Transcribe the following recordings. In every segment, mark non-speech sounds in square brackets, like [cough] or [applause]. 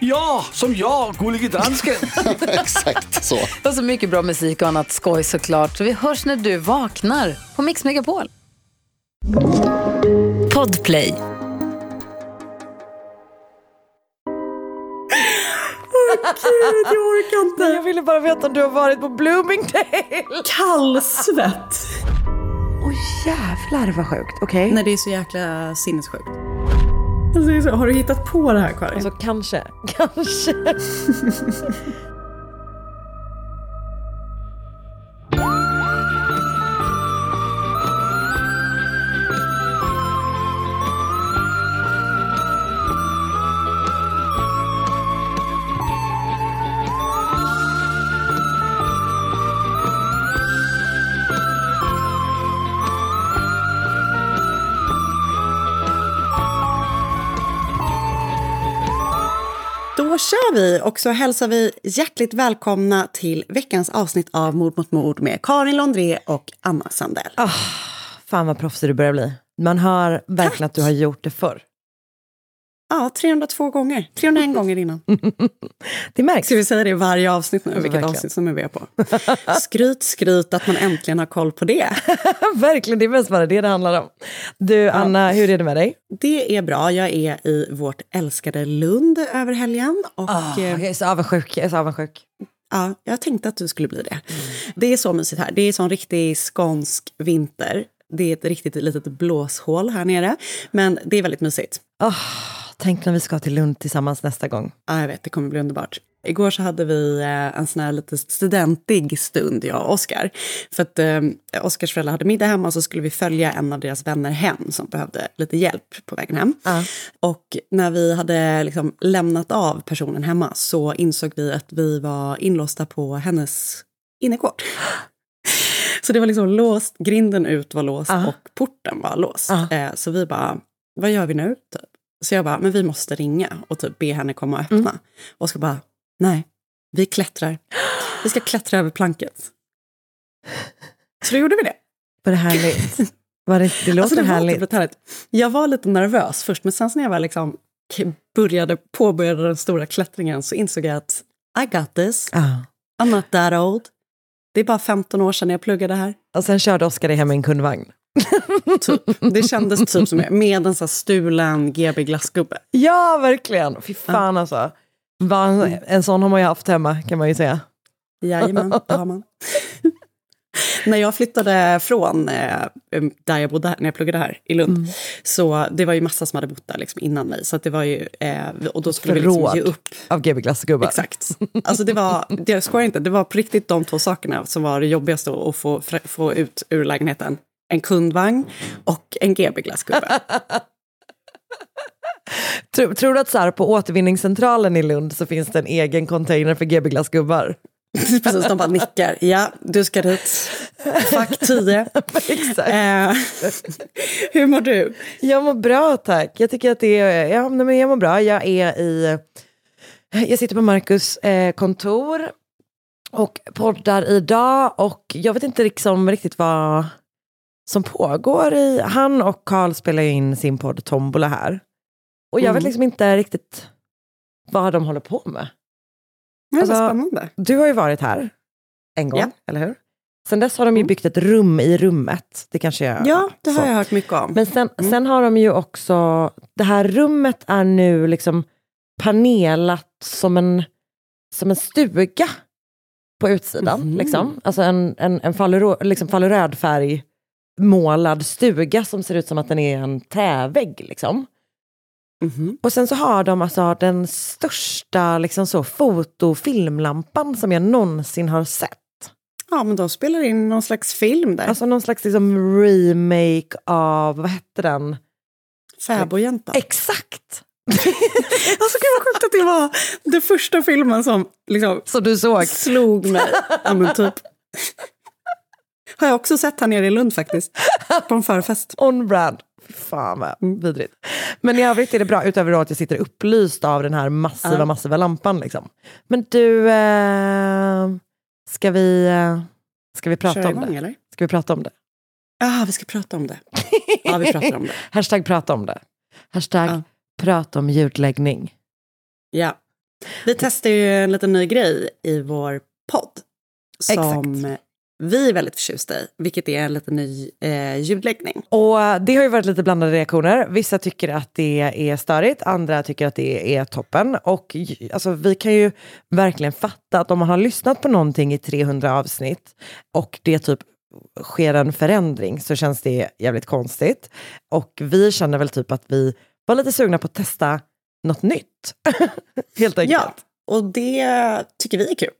Ja, som jag, Gullige Dansken. [laughs] Exakt så. Och så mycket bra musik och annat skoj såklart. Så vi hörs när du vaknar på Mix Megapol. Podplay. Gud, jag orkar inte. Jag ville bara veta om du har varit på Bloomingdale. Kallsvett. Åh jävlar vad sjukt. Okej. Nej, det är så jäkla sinnessjukt. Alltså, har du hittat på det här Karin? Alltså kanske, [laughs] kanske. [laughs] Kör vi och så hälsar vi hjärtligt välkomna till veckans avsnitt av Mord mot mord med Karin Londré och Anna Sandell. Fan vad proffsig du börjar bli. Man hör verkligen att du har gjort det förr. Ja, 302 gånger. 301 gånger innan. [laughs] Det märks. Ska vi säga det i varje avsnitt nu, vilket verkligen. avsnitt som är vi är på? [laughs] Skryt, skryt att man äntligen har koll på det. [laughs] verkligen, det är mest bara det det handlar om. Du Anna, hur är det med dig? Det är bra. Jag är i vårt älskade Lund över helgen. Och, Oh, jag är så avundsjuk. Jag är så avundsjuk. Ja, jag tänkte att du skulle bli det. Det är så mysigt här. Det är sån riktig skånsk vinter. Det är ett riktigt litet blåshål här nere. Men det är väldigt mysigt. Oh, tänk när vi ska till Lund tillsammans nästa gång. Ja, jag vet, det kommer bli underbart. Igår så hade vi eh, en sån här lite studentig stund, jag och Oskar. För att eh, Oskars föräldrar hade middag hemma så skulle vi följa en av deras vänner hem som behövde lite hjälp på vägen hem. Och när vi hade liksom lämnat av personen hemma så insåg vi att vi var inlåsta på hennes innergård. [gasps] Så det var liksom låst, grinden ut var låst Ah. och porten var låst. Ah. Eh, så vi bara, vad gör vi nu? Typ. Så jag bara, men vi måste ringa och typ be henne komma och öppna. Och ska bara, nej, vi klättrar. Vi ska klättra över planket. Så då gjorde vi det. Var det härligt? Var det, det låter Alltså, det var härligt. typ rätt härligt. Jag var lite nervös först, men sen när jag var liksom började påbörjade den stora klättringen så insåg jag att I got this. Ja. I'm not that old. Det är bara 15 år sedan jag pluggade här. Och sen körde Oskar dig hem i en kundvagn. [laughs] Typ. Det kändes typ som med en här stulen GB glassgubbe. Ja, verkligen. Fy fan alltså. En, sån har man ju haft hemma kan man ju säga. Jajamän, det har man. [laughs] när jag flyttade från eh, där jag bodde, här, när jag pluggade här i Lund, Mm. så det var ju massa som hade bott där liksom innan mig. Så det var ju, eh, och då skulle vi liksom Förråd ge upp. av GB Glassgubbar. Exakt. Alltså det var, det, jag skojar inte, det var på riktigt de två sakerna som var det jobbigaste att få, få ut ur lägenheten. En kundvagn och en GB glassgubbe. [laughs] Tror, tror du att så här, på återvinningscentralen i Lund så finns det en egen container för GB Glassgubbar? [laughs] Precis, de bara nickar. Ja, du ska dit. Fack 10. [laughs] Exakt. Eh, hur mår du? Jag mår bra tack. Jag tycker att det är, ja, nej, men jag mår bra. Jag är i, jag sitter på Marcus eh, kontor och poddar idag och jag vet inte liksom riktigt vad som pågår i, han och Karl spelar in sin podd Tombola här. Och jag vet Mm. liksom inte riktigt vad de håller på med. Ja, Alltså, spännande. Du har ju varit här en gång, Ja. eller hur? Sen dess har de ju byggt ett rum i rummet. Det kanske jag Ja, det har så. jag hört mycket om. Men sen, sen har de ju också, det här rummet är nu liksom panelat som en, som en stuga på utsidan. Mhm. Liksom. Alltså en, en, en falurå, liksom falurödfärg målad stuga som ser ut som att den är en trävägg. Liksom. Mhm. Och sen så har de alltså den största liksom så, fotofilmlampan som jag någonsin har sett. Ja, men de spelar in någon slags film där. Alltså någon slags liksom remake av, vad hette den? Fäbodjäntan. Exakt! [laughs] Alltså gud vad sjukt att det var den första filmen som liksom Så du såg. slog mig. Ja, men typ. Har jag också sett här nere i Lund faktiskt. [laughs] På en förfest. On brand. Fan vad vidrigt. Men i övrigt är det bra, utöver att jag sitter upplyst av den här massiva, massiva lampan. Liksom. Men du, eh, ska, vi, eh, ska vi prata Kör om igång det? eller? Ska vi prata om det? Ja, vi ska prata om det. Ja, vi pratar om det. [laughs] Hashtag prata om det. Hashtag Ja. prata om ljudläggning. Ja. Vi testar ju en liten ny grej i vår podd. Som Exakt. Vi är väldigt förtjusta i. Vilket är en liten ny eh, ljudläggning. Och det har ju varit lite blandade reaktioner. Vissa tycker att det är störigt, andra tycker att det är toppen. Och alltså, vi kan ju verkligen fatta att om man har lyssnat på någonting i 300 avsnitt och det typ sker en förändring så känns det jävligt konstigt. Och vi känner väl typ att vi var lite sugna på att testa något nytt. [laughs] Helt enkelt. Ja, och det tycker vi är kul.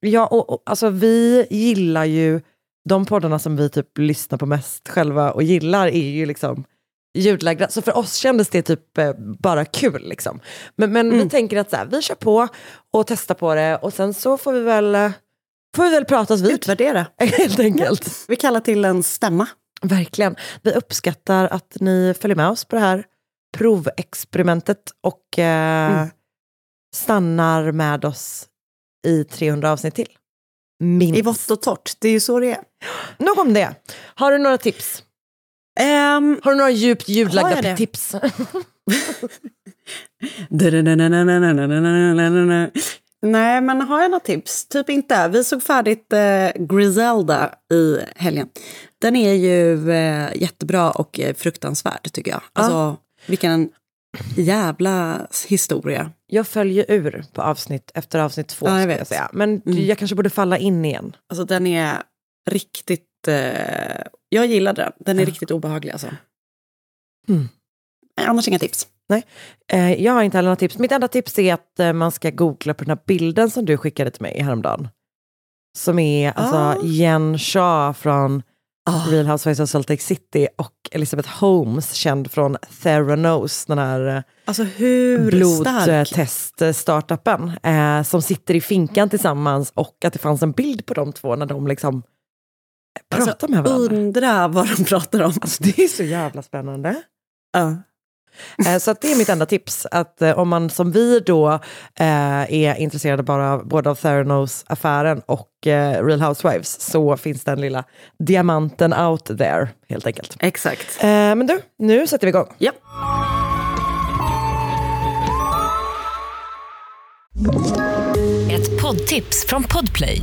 Ja, och, och alltså vi gillar ju de poddarna som vi typ lyssnar på mest själva och gillar är ju liksom ljudlagda. Så för oss kändes det typ eh, bara kul liksom. Men, men vi tänker att så här, vi kör på och testar på det och sen så får vi väl, eh, får vi väl pratas vid. Utvärdera. [laughs] Helt enkelt. Vi kallar till en stämma. Verkligen. Vi uppskattar att ni följer med oss på det här provexperimentet och eh, Mm. stannar med oss i 300 avsnitt till. Minst. I vått och torrt. Det är ju så det är. Nog om det. Har du några tips? Ehm, Har du några djupt ljudlagda tips? [laughs] Nej, men har jag några tips? Typ inte. Vi såg färdigt eh, Griselda i helgen. Den är ju eh, jättebra och eh, fruktansvärd tycker jag. Alltså, vilken jävla historia. Jag följer ur på avsnitt efter avsnitt två. Ja, jag ska jag säga. Men Mm. jag kanske borde falla in igen. Alltså den är riktigt... Eh, jag gillar den. Den är riktigt obehaglig alltså. Mm. Nej, Annars inga tips. Eh, jag har inte heller några tips. Mitt enda tips är att eh, man ska googla på den här bilden som du skickade till mig häromdagen. Som är alltså Ah. Jen Shah från Ah. Real Housewives of Salt Lake City och Elizabeth Holmes, känd från Theranos, den här eh, Alltså blodtest-startupen, eh, som sitter i finkan tillsammans och att det fanns en bild på de två när de liksom pratar Alltså, med varandra. Undra vad de pratar om. Alltså, det är så jävla spännande. Ja. Eh, Så att det är mitt enda tips, att eh, om man som vi då eh, är intresserade bara av både av Theranos-affären och eh, Real Housewives så finns den lilla diamanten out there helt enkelt. Exakt. Eh, men du, nu sätter vi igång. Ja. Ett poddtips från Podplay.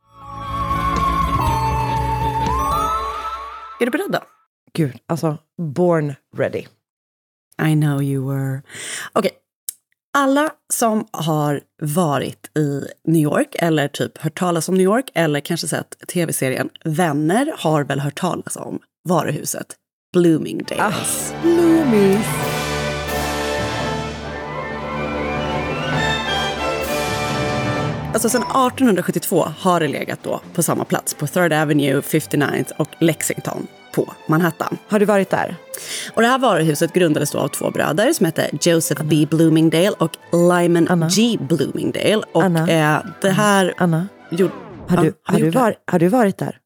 Är du beredd då? Gud, alltså born ready. I know you were. Okej. Alla som har varit i New York eller typ hört talas om New York eller kanske sett tv-serien Vänner har väl hört talas om varuhuset Bloomingdales. Bloomies. Alltså sedan 1872 har det legat då på samma plats på Third Avenue, 59th och Lexington på Manhattan. Har du varit där? Och det här varuhuset grundades då av två bröder som hette Joseph B. Bloomingdale och Lyman Anna. G. Bloomingdale. Och Anna. eh, det här... Anna, gjorde- har, du, har, du var, har du varit där?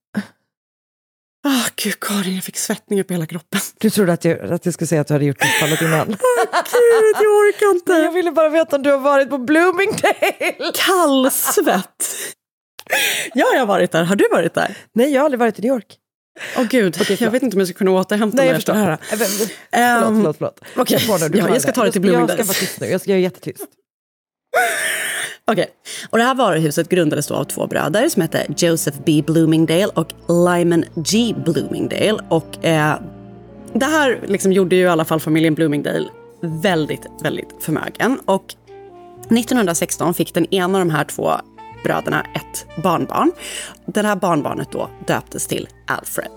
Ah, gud Karin, jag fick svettningar på hela kroppen. Du trodde att jag, att jag skulle säga att du hade gjort det fallet innan. [laughs] Gud, jag orkar inte. Jag ville bara veta om du har varit på Bloomingdale. Kallsvett. Ja, jag har varit där. Har du varit där? Nej, jag har aldrig varit i New York. Åh gud, Okej, jag vet inte om jag ska kunna återhämta Nej, mig jag efter det här. Äh, Förlåt, förlåt, förlåt. Kör på nu, Ja, jag ska ta det till Jag ska vara tyst nu, jag ska göra jättetyst. Okej, och det här varuhuset grundades då av två bröder som hette Joseph B. Bloomingdale och Lyman G. Bloomingdale. Och eh, det här liksom gjorde ju i alla fall familjen Bloomingdale väldigt, väldigt förmögen. Och 1916 fick den ena av de här två bröderna ett barnbarn. Det här barnbarnet då döptes till Alfred.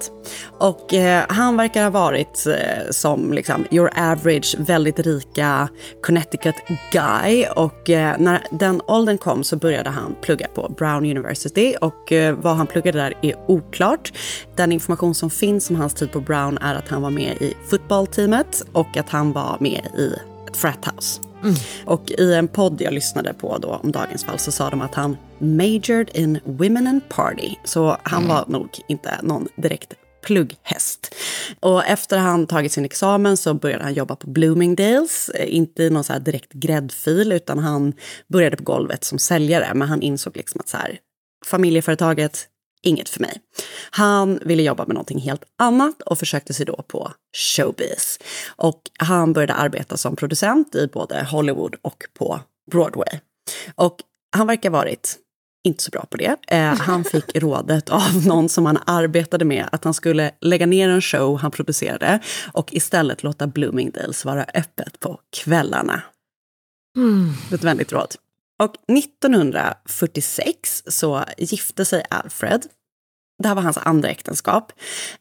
Och eh, han verkar ha varit eh, som liksom your average, väldigt rika Connecticut guy. Och eh, när den åldern kom så började han plugga på Brown University och eh, vad han pluggade där är oklart. Den information som finns om hans tid på Brown är att han var med i fotbollteamet och att han var med i ett frat house frathouse. Och i en podd jag lyssnade på då om dagens fall så sa de att han majored in women and party. Så han var nog inte någon direkt plugghäst. Och efter han tagit sin examen så började han jobba på Bloomingdales. Eh, Inte i någon så direkt gräddfil utan han började på golvet som säljare. Men han insåg liksom att så här, familjeföretaget, inget för mig. Han ville jobba med någonting helt annat och försökte sig då på showbiz. Och han började arbeta som producent i både Hollywood och på Broadway. Och han verkar varit inte så bra på det. Eh, [laughs] han fick rådet av någon som han arbetade med att han skulle lägga ner en show han producerade och istället låta Bloomingdales vara öppet på kvällarna. Är ett vänligt råd. Och 1946 så gifte sig Alfred. Det här var hans andra äktenskap.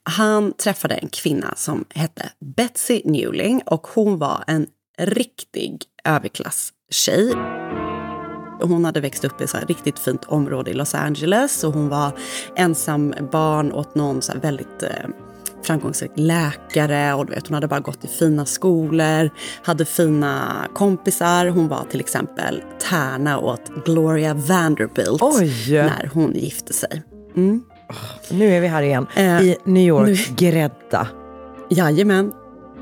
Han träffade en kvinna som hette Betsy Newling och hon var en riktig överklasstjej. Hon hade växt upp i ett riktigt fint område i Los Angeles och hon var ensam barn åt någon så här väldigt eh, framgångsrik läkare och du vet, hon hade bara gått i fina skolor, hade fina kompisar. Hon var till exempel tärna åt Gloria Vanderbilt Oj. när hon gifte sig. Mm. Nu är vi här igen. Eh, I New York, nu- Greta. Jajamän.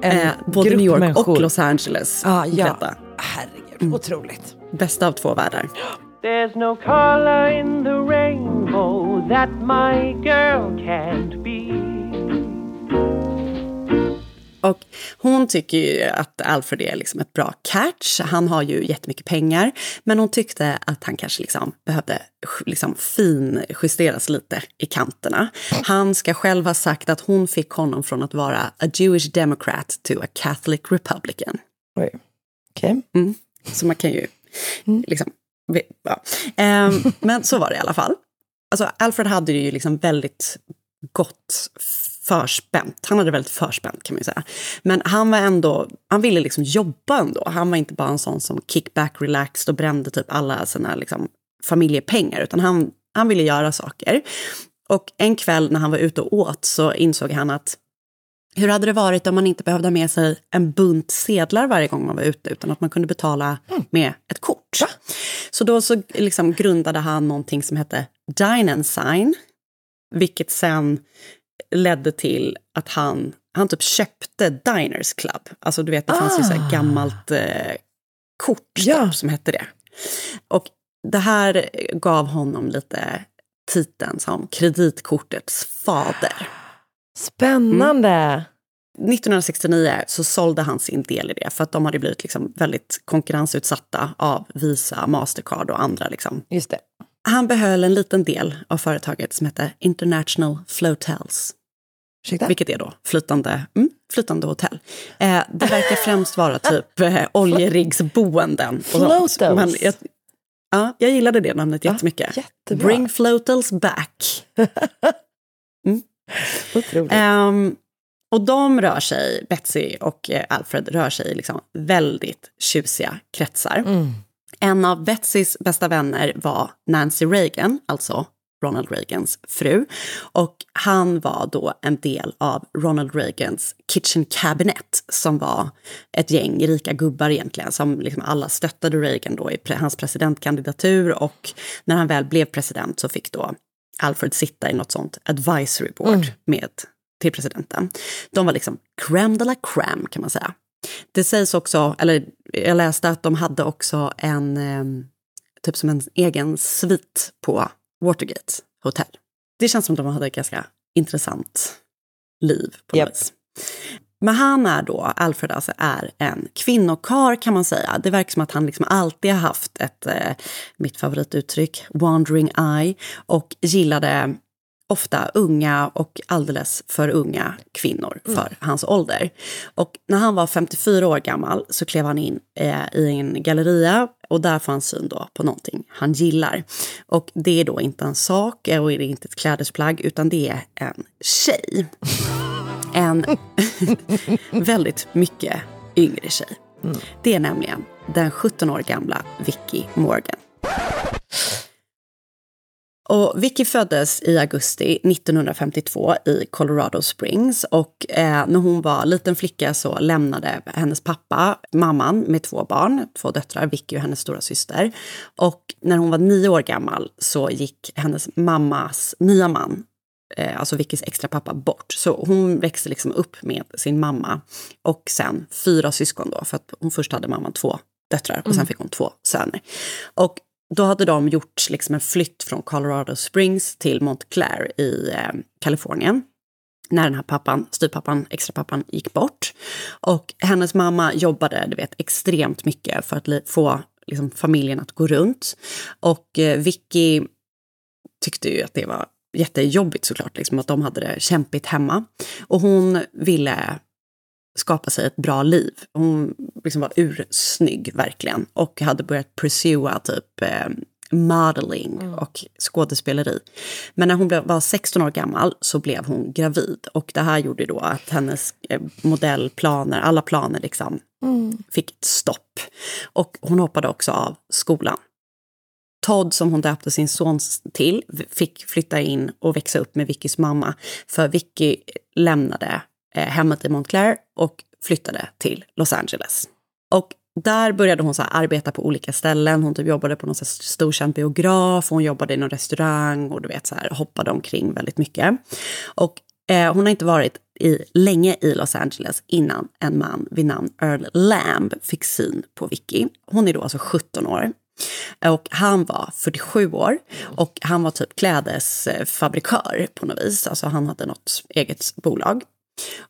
En Eh, både New York människor. och Los Angeles. Ah, ja. Greta. Herregud, otroligt. Bästa av två världar. There's no color in the rainbow that my girl can't be. Och hon tycker ju att Alfred är liksom ett bra catch. Han har ju jättemycket pengar. Men hon tyckte att han kanske liksom behövde liksom finjusteras lite i kanterna. Han ska själv ha sagt att hon fick honom från att vara a Jewish Democrat to a Catholic Republican. Oj. Okej. Mm. Så man kan ju liksom... ve- Ja. Ehm, men så var det i alla fall. Alltså, Alfred hade ju liksom väldigt gott förspänt. Han hade väldigt förspänt kan man ju säga. Men han var ändå, han ville liksom jobba ändå. Han var inte bara en sån som kickback, relaxed och brände typ alla sina liksom, familjepengar. Utan han, han ville göra saker. Och en kväll när han var ute och åt så insåg han att hur hade det varit om man inte behövde ha med sig en bunt sedlar varje gång man var ute, utan att man kunde betala med ett kort? Så då så liksom grundade han någonting som hette Dine and Sign, vilket sen ledde till att han, han typ köpte Diners Club. Alltså du vet, det fanns ju så här gammalt eh, kort Ja. som hette det. Och det här gav honom lite titeln som kreditkortets fader. Spännande. 1969 så sålde han sin del i det för att de hade blivit liksom väldigt konkurrensutsatta av Visa, Mastercard och andra. Liksom. Han behöll en liten del av företaget som hette International Flotels. Ursäkta? Vilket är då flytande, mm, flytande hotell. Eh, det verkar främst vara typ eh, oljeriggsboenden. Flotels. Men jag, ja, jag gillade det namnet jättemycket. jättebra. Bring flotels back. [laughs] Otroligt. Ehm, och de rör sig, Betsy och eh, Alfred rör sig i liksom väldigt tjusiga kretsar. Mm. En av Betsys bästa vänner var Nancy Reagan, alltså Ronald Reagans fru. Och han var då en del av Ronald Reagans Kitchen Cabinet som var ett gäng rika gubbar egentligen som liksom alla stöttade Reagan då i hans presidentkandidatur och när han väl blev president så fick då Alfred sitta i något sånt advisory board med till presidenten. De var liksom crème de la crème kan man säga. Det sägs också, eller jag läste att de hade också en, eh, typ som en egen svit på Watergate hotell. Det känns som de hade ett ganska intressant liv på något vis. Men han är då, Alfred alltså, är en kvinnokar kan man säga. Det verkar som att han liksom alltid har haft ett, eh, mitt favorituttryck, wandering eye, och gillade ofta unga och alldeles för unga kvinnor för hans ålder. Och när han var 54 år gammal så klev han in eh, i en galleria och där får han syn då på någonting han gillar. Och det är då inte en sak och det är inte ett klädesplagg utan det är en tjej. En [laughs] väldigt mycket yngre tjej. Det är nämligen den 17 år gamla Vicky Morgan. Och Vicky föddes i augusti 1952 i Colorado Springs. Och eh, när hon var liten flicka så lämnade hennes pappa mamman med två barn, två döttrar, Vicky och hennes stora syster. Och när hon var nio år gammal så gick hennes mammas nya man, eh, alltså Vickys extra pappa, bort. Så hon växte liksom upp med sin mamma och sen fyra syskon då, för att hon först hade mamman två döttrar och sen fick hon två söner. Och då hade de gjort liksom en flytt från Colorado Springs till Montclair i eh, Kalifornien. När den här pappan, styvpappan, extrapappan gick bort. Och hennes mamma jobbade du vet, extremt mycket för att få liksom, familjen att gå runt. Och eh, Vicky tyckte ju att det var jättejobbigt såklart, liksom, att de hade det kämpigt hemma. Och hon ville skapa sig ett bra liv. Hon liksom var ursnygg verkligen och hade börjat pursua typ eh, modeling och skådespeleri. Men när hon var 16 år gammal så blev hon gravid och det här gjorde då att hennes eh, modellplaner, alla planer liksom fick ett stopp. Och hon hoppade också av skolan. Todd, som hon döpte sin son till, fick flytta in och växa upp med Vickys mamma. För Vicky lämnade Eh, hemmet i Montclair och flyttade till Los Angeles. Och där började hon så här arbeta på olika ställen. Hon typ jobbade på någon så här storkänd biograf, hon jobbade i någon restaurang och du vet så här, hoppade omkring väldigt mycket. Och eh, hon har inte varit i, länge i Los Angeles innan en man vid namn Earl Lamb fick syn på Vicky. Hon är då alltså 17 år. Och han var 47 år och han var typ klädesfabrikör på något vis. Alltså han hade något eget bolag.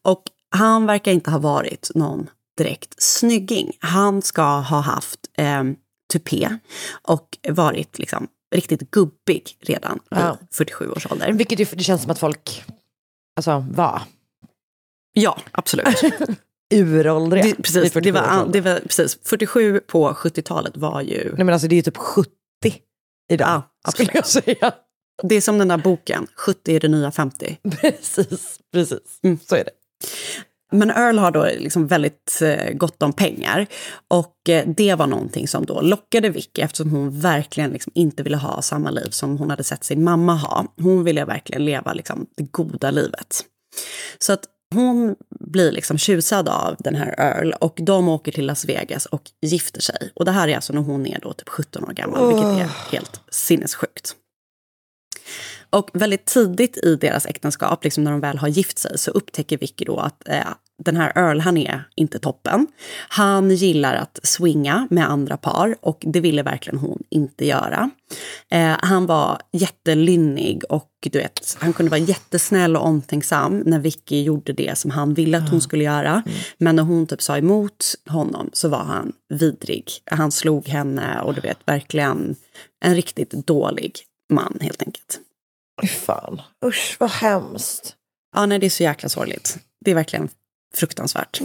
Och han verkar inte ha varit någon direkt snygging. Han ska ha haft eh, tupé och varit liksom riktigt gubbig redan Ja. i 47 års ålder. Vilket ju, det känns som att folk alltså, var Ja, absolut. [laughs] uråldriga. Det, precis, det 47 var, det var, precis, 47 på 70-talet var ju... Nej men alltså det är ju typ 70 idag, Ja, skulle jag säga. Det är som den där boken, 70 är det nya 50. [laughs] Precis, precis. Mm. Så är det. Men Earl har då liksom väldigt eh, gott om pengar. Och eh, det var någonting som då lockade Vicky eftersom hon verkligen liksom inte ville ha samma liv som hon hade sett sin mamma ha. Hon ville verkligen leva liksom det goda livet. Så att hon blir liksom tjusad av den här Earl och de åker till Las Vegas och gifter sig. Och det här är alltså när hon är då typ 17 år gammal, vilket är helt sinnessjukt. Och väldigt tidigt i deras äktenskap, liksom när de väl har gift sig, så upptäcker Vicky då att eh, den här Earl, han är inte toppen. Han gillar att swinga med andra par och det ville verkligen hon inte göra. Eh, han var jättelynnig och du vet, han kunde vara jättesnäll och omtänksam när Vicky gjorde det som han ville att hon skulle göra. Men när hon typ sa emot honom så var han vidrig. Han slog henne och du vet, verkligen en riktigt dålig man helt enkelt. Fy fan. Usch vad hemskt. Ja, nej, det är så jäkla sorgligt. Det är verkligen fruktansvärt.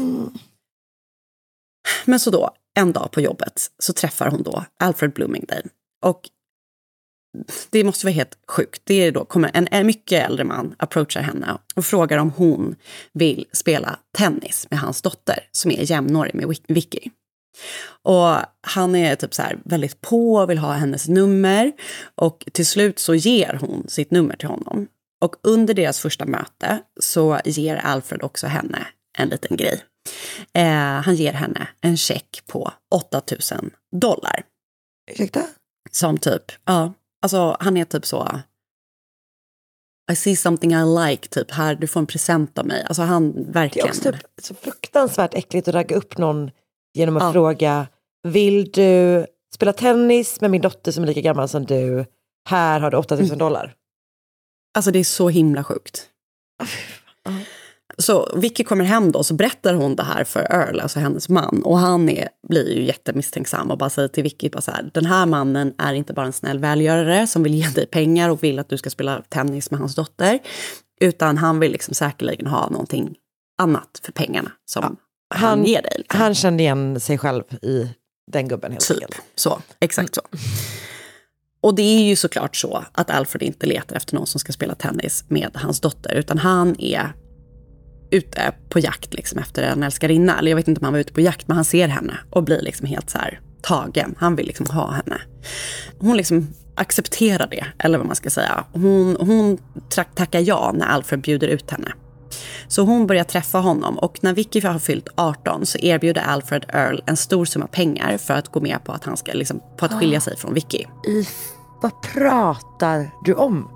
Men så då, en dag på jobbet, så träffar hon då Alfred Bloomingdale. Och det måste vara helt sjukt. Det är då kommer en, en mycket äldre man approachar henne och frågar om hon vill spela tennis med hans dotter som är jämnårig med Vicky. Och han är typ så väldigt på och vill ha hennes nummer. Och till slut så ger hon sitt nummer till honom. Och under deras första möte så ger Alfred också henne en liten grej. Eh, han ger henne en check på 8000 dollar. Ursäkta? Som typ, ja, alltså han är typ så... I see something I like, typ här, du får en present av mig. Alltså han Det är verkligen... också typ så fruktansvärt äckligt att ragga upp någon genom att Ja. fråga Vill du spela tennis med min dotter som är lika gammal som du? Här har du 8000 dollar. Alltså det är så himla sjukt. Så Vicky kommer hem då så berättar hon det här för Earl, alltså hennes man. Och han är, blir ju jättemisstänksam och bara säger till Vicky bara så här, den här mannen är inte bara en snäll välgörare som vill ge dig pengar och vill att du ska spela tennis med hans dotter. Utan han vill liksom säkerligen ha någonting annat för pengarna som han, Han, ger dig. Liksom. han kände igen sig själv i den gubben helt Typ enkelt. så, exakt så. Och det är ju såklart så att Alfred inte letar efter någon som ska spela tennis med hans dotter, utan han är ute på jakt liksom efter en älskarinna. Eller jag vet inte om han var ute på jakt, men han ser henne och blir liksom helt så här tagen. Han vill liksom ha henne. Hon liksom accepterar det, eller vad man ska säga. Hon, hon tackar ja när Alfred bjuder ut henne. Så hon börjar träffa honom och när Vicky har fyllt 18 så erbjuder Alfred Earl en stor summa pengar för att gå med på att han ska liksom, på att skilja sig från Vicky. I, vad pratar du om?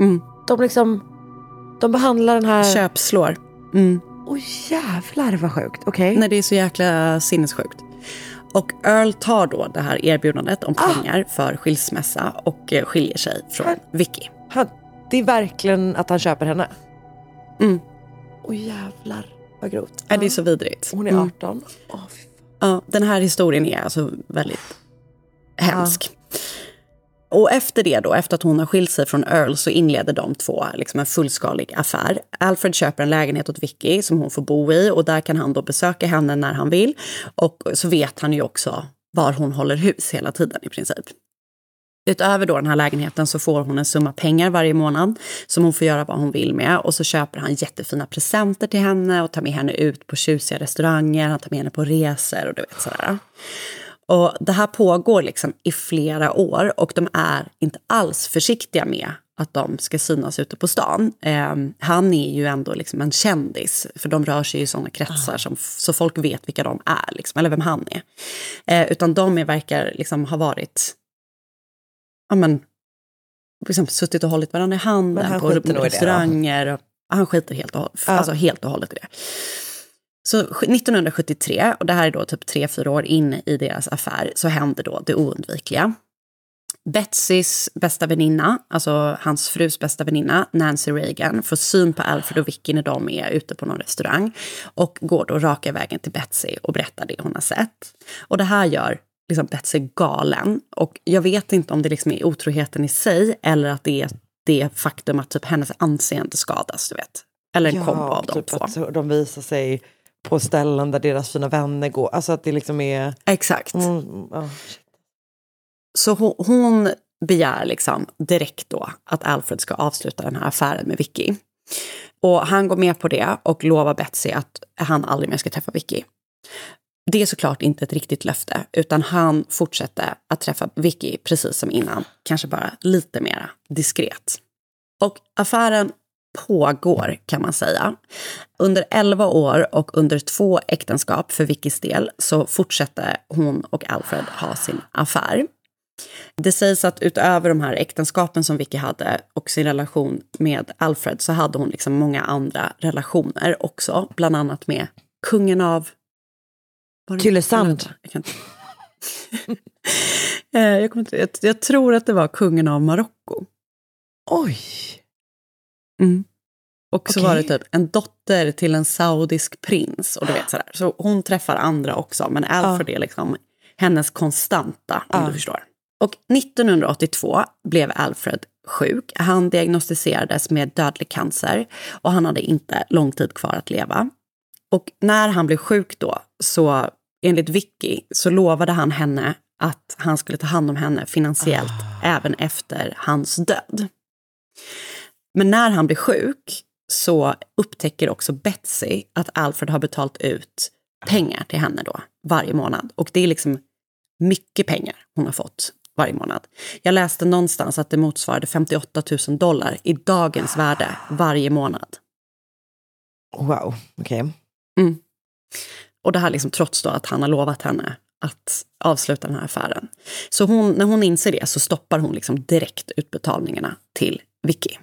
Mm. De liksom, de behandlar den här... Köpslår. Mm. Åh jävlar vad sjukt. Okej. Nej, det är så jäkla sinnessjukt. Och Earl tar då det här erbjudandet om pengar för skilsmässa och eh, skiljer sig från Vicky. Han, det är verkligen att han köper henne. Mm. Åh jävlar vad grovt. Ja, det är så vidrigt. Hon är Mm. 18. Åh, fy Ja, den här historien är alltså väldigt hemsk. Och efter det då, efter att hon har skilt sig från Earl så inleder de två liksom en fullskalig affär. Alfred köper en lägenhet åt Vicky som hon får bo i och där kan han då besöka henne när han vill. Och så vet han ju också var hon håller hus hela tiden i princip. Utöver då den här lägenheten så får hon en summa pengar varje månad som hon får göra vad hon vill med. Och så köper han jättefina presenter till henne och tar med henne ut på tjusiga restauranger. Han tar med henne på resor och du vet sådär. Och det här pågår liksom i flera år och de är inte alls försiktiga med att de ska synas ute på stan. Eh, han är ju ändå liksom en kändis, för de rör sig i sådana kretsar som, så folk vet vilka de är, liksom, eller vem han är. Eh, utan de är, verkar liksom ha varit, ja men, liksom suttit och hållit varandra i handen han på restauranger. Och, han skiter helt och, hållet, Ja. alltså helt och hållet i det. Så 1973, och det här är då typ tre fyra år in i deras affär, så händer då det oundvikliga. Betsys bästa väninna, alltså hans frus bästa väninna, Nancy Reagan, får syn på Alfred och Vicky när de är ute på någon restaurang och går då raka vägen till Betsy och berättar det hon har sett. Och det här gör liksom Betsy galen. Och jag vet inte om det liksom är otroheten i sig eller att det är det faktum att typ hennes anseende skadas, du vet. Eller en kombo av de typ två. att de visar sig på ställen där deras fina vänner går. Alltså att det liksom är... Exakt. Mm, ja. Så hon, hon begär liksom direkt då att Alfred ska avsluta den här affären med Vicky. Och han går med på det och lovar Betsy att han aldrig mer ska träffa Vicky. Det är såklart inte ett riktigt löfte, utan han fortsätter att träffa Vicky precis som innan, kanske bara lite mera diskret. Och affären pågår kan man säga. Under 11 år och under två äktenskap för Vickys del så fortsätter hon och Alfred ha sin affär. Det sägs att utöver de här äktenskapen som Vicky hade och sin relation med Alfred så hade hon liksom många andra relationer också. Bland annat med kungen av... Tylösand. Jag. [laughs] Eh, jag, kommer inte, jag, jag tror att det var kungen av Marocko. Oj! Mm. Och så Okej. var det typ en dotter till en saudisk prins. Och du vet sådär. Så hon träffar andra också, men Alfred är liksom hennes konstanta, om Ja. du förstår. Och 1982 blev Alfred sjuk. Han diagnostiserades med dödlig cancer och han hade inte lång tid kvar att leva. Och när han blev sjuk då, så enligt Vicky, så lovade han henne att han skulle ta hand om henne finansiellt även efter hans död. Men när han blir sjuk så upptäcker också Betsy att Alfred har betalt ut pengar till henne då varje månad. Och det är liksom mycket pengar hon har fått varje månad. Jag läste någonstans att det motsvarade 58 000 dollar i dagens värde varje månad. Wow, okej. Mm. Och det här liksom trots då att han har lovat henne att avsluta den här affären. Så hon, när hon inser det så stoppar hon liksom direkt utbetalningarna till Vicky.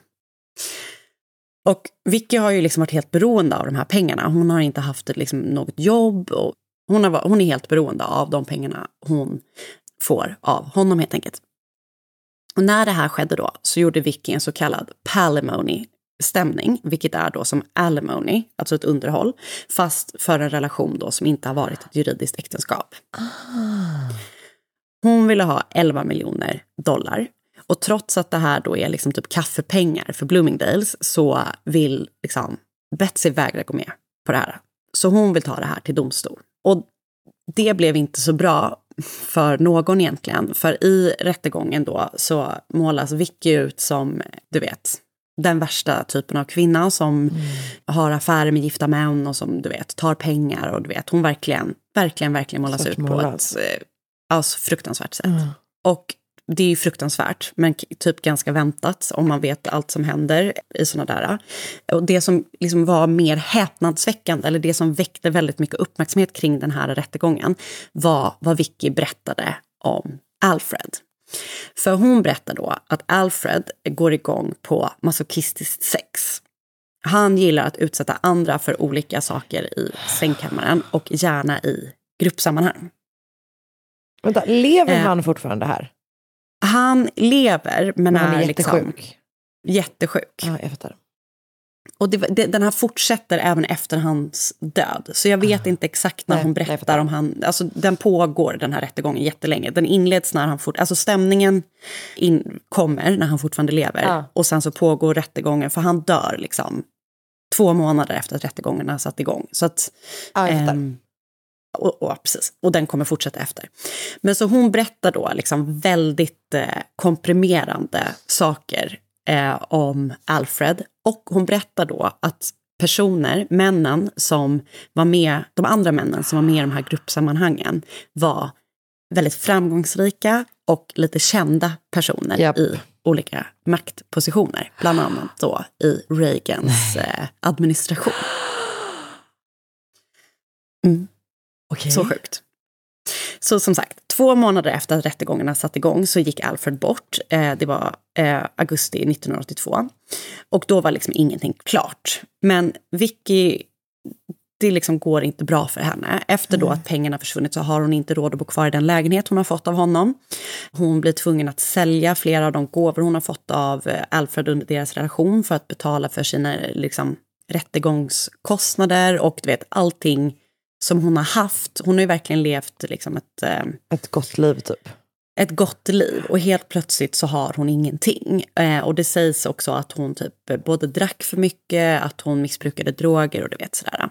Och Vicky har ju liksom varit helt beroende av de här pengarna. Hon har inte haft liksom, något jobb och hon, har, hon är helt beroende av de pengarna hon får av honom helt enkelt. Och när det här skedde då så gjorde Vicky en så kallad palimony stämning, vilket är då som alimony, alltså ett underhåll, fast för en relation då som inte har varit ett juridiskt äktenskap. Hon ville ha 11 miljoner dollar. Och trots att det här då är liksom typ kaffepengar för Bloomingdales så vill liksom Betsy vägra gå med på det här. Så hon vill ta det här till domstol. Och det blev inte så bra för någon egentligen. För i rättegången då så målas Vicky ut som, du vet, den värsta typen av kvinna som Mm. har affärer med gifta män och som du vet tar pengar och du vet hon verkligen, verkligen, verkligen målas ut på ett eh, alltså, fruktansvärt sätt. Mm. Och det är ju fruktansvärt, men typ ganska väntat om man vet allt som händer i såna där. Och det som liksom var mer häpnadsväckande, eller det som väckte väldigt mycket uppmärksamhet kring den här rättegången, var vad Vicky berättade om Alfred. För hon berättar då att Alfred går igång på masochistiskt sex. Han gillar att utsätta andra för olika saker i sängkammaren och gärna i gruppsammanhang. Vänta, lever Eh, han fortfarande här? Han lever, men, Men han är är, liksom jättesjuk. jättesjuk. Ja, jag fattar. Och det, det, den här fortsätter även efter hans död. Så jag vet inte exakt när Ah. Nej, hon berättar om han... Alltså den pågår, den här rättegången, jättelänge. Den inleds när han fort, Alltså stämningen in, kommer när han fortfarande lever. Ja. Och sen så pågår rättegången, för han dör liksom två månader efter att rättegången har satt igång. Så att... Fattar. ehm, och, och, precis. och den kommer fortsätta efter. Men så hon berättar då liksom väldigt eh, komprimerande saker eh, om Alfred. Och hon berättar då att personer, männen som var med, de andra männen som var med i de här gruppsammanhangen var väldigt framgångsrika och lite kända personer Japp. i olika maktpositioner. Bland annat då i Reagans eh, administration. [gasps] Mm. Okej. Så sjukt. Så som sagt, två månader efter att rättegångarna satt igång så gick Alfred bort. Eh, det var eh, augusti 1982. Och då var liksom ingenting klart. Men Vicky, det liksom går inte bra för henne. Efter då att pengarna försvunnit så har hon inte råd att bo kvar i den lägenhet hon har fått av honom. Hon blir tvungen att sälja flera av de gåvor hon har fått av eh, Alfred under deras relation för att betala för sina liksom, rättegångskostnader och du vet allting som hon har haft. Hon har ju verkligen levt liksom ett, eh, Ett gott liv typ. ett gott liv och helt plötsligt så har hon ingenting. Eh, och det sägs också att hon typ både drack för mycket, att hon missbrukade droger och du vet sådär.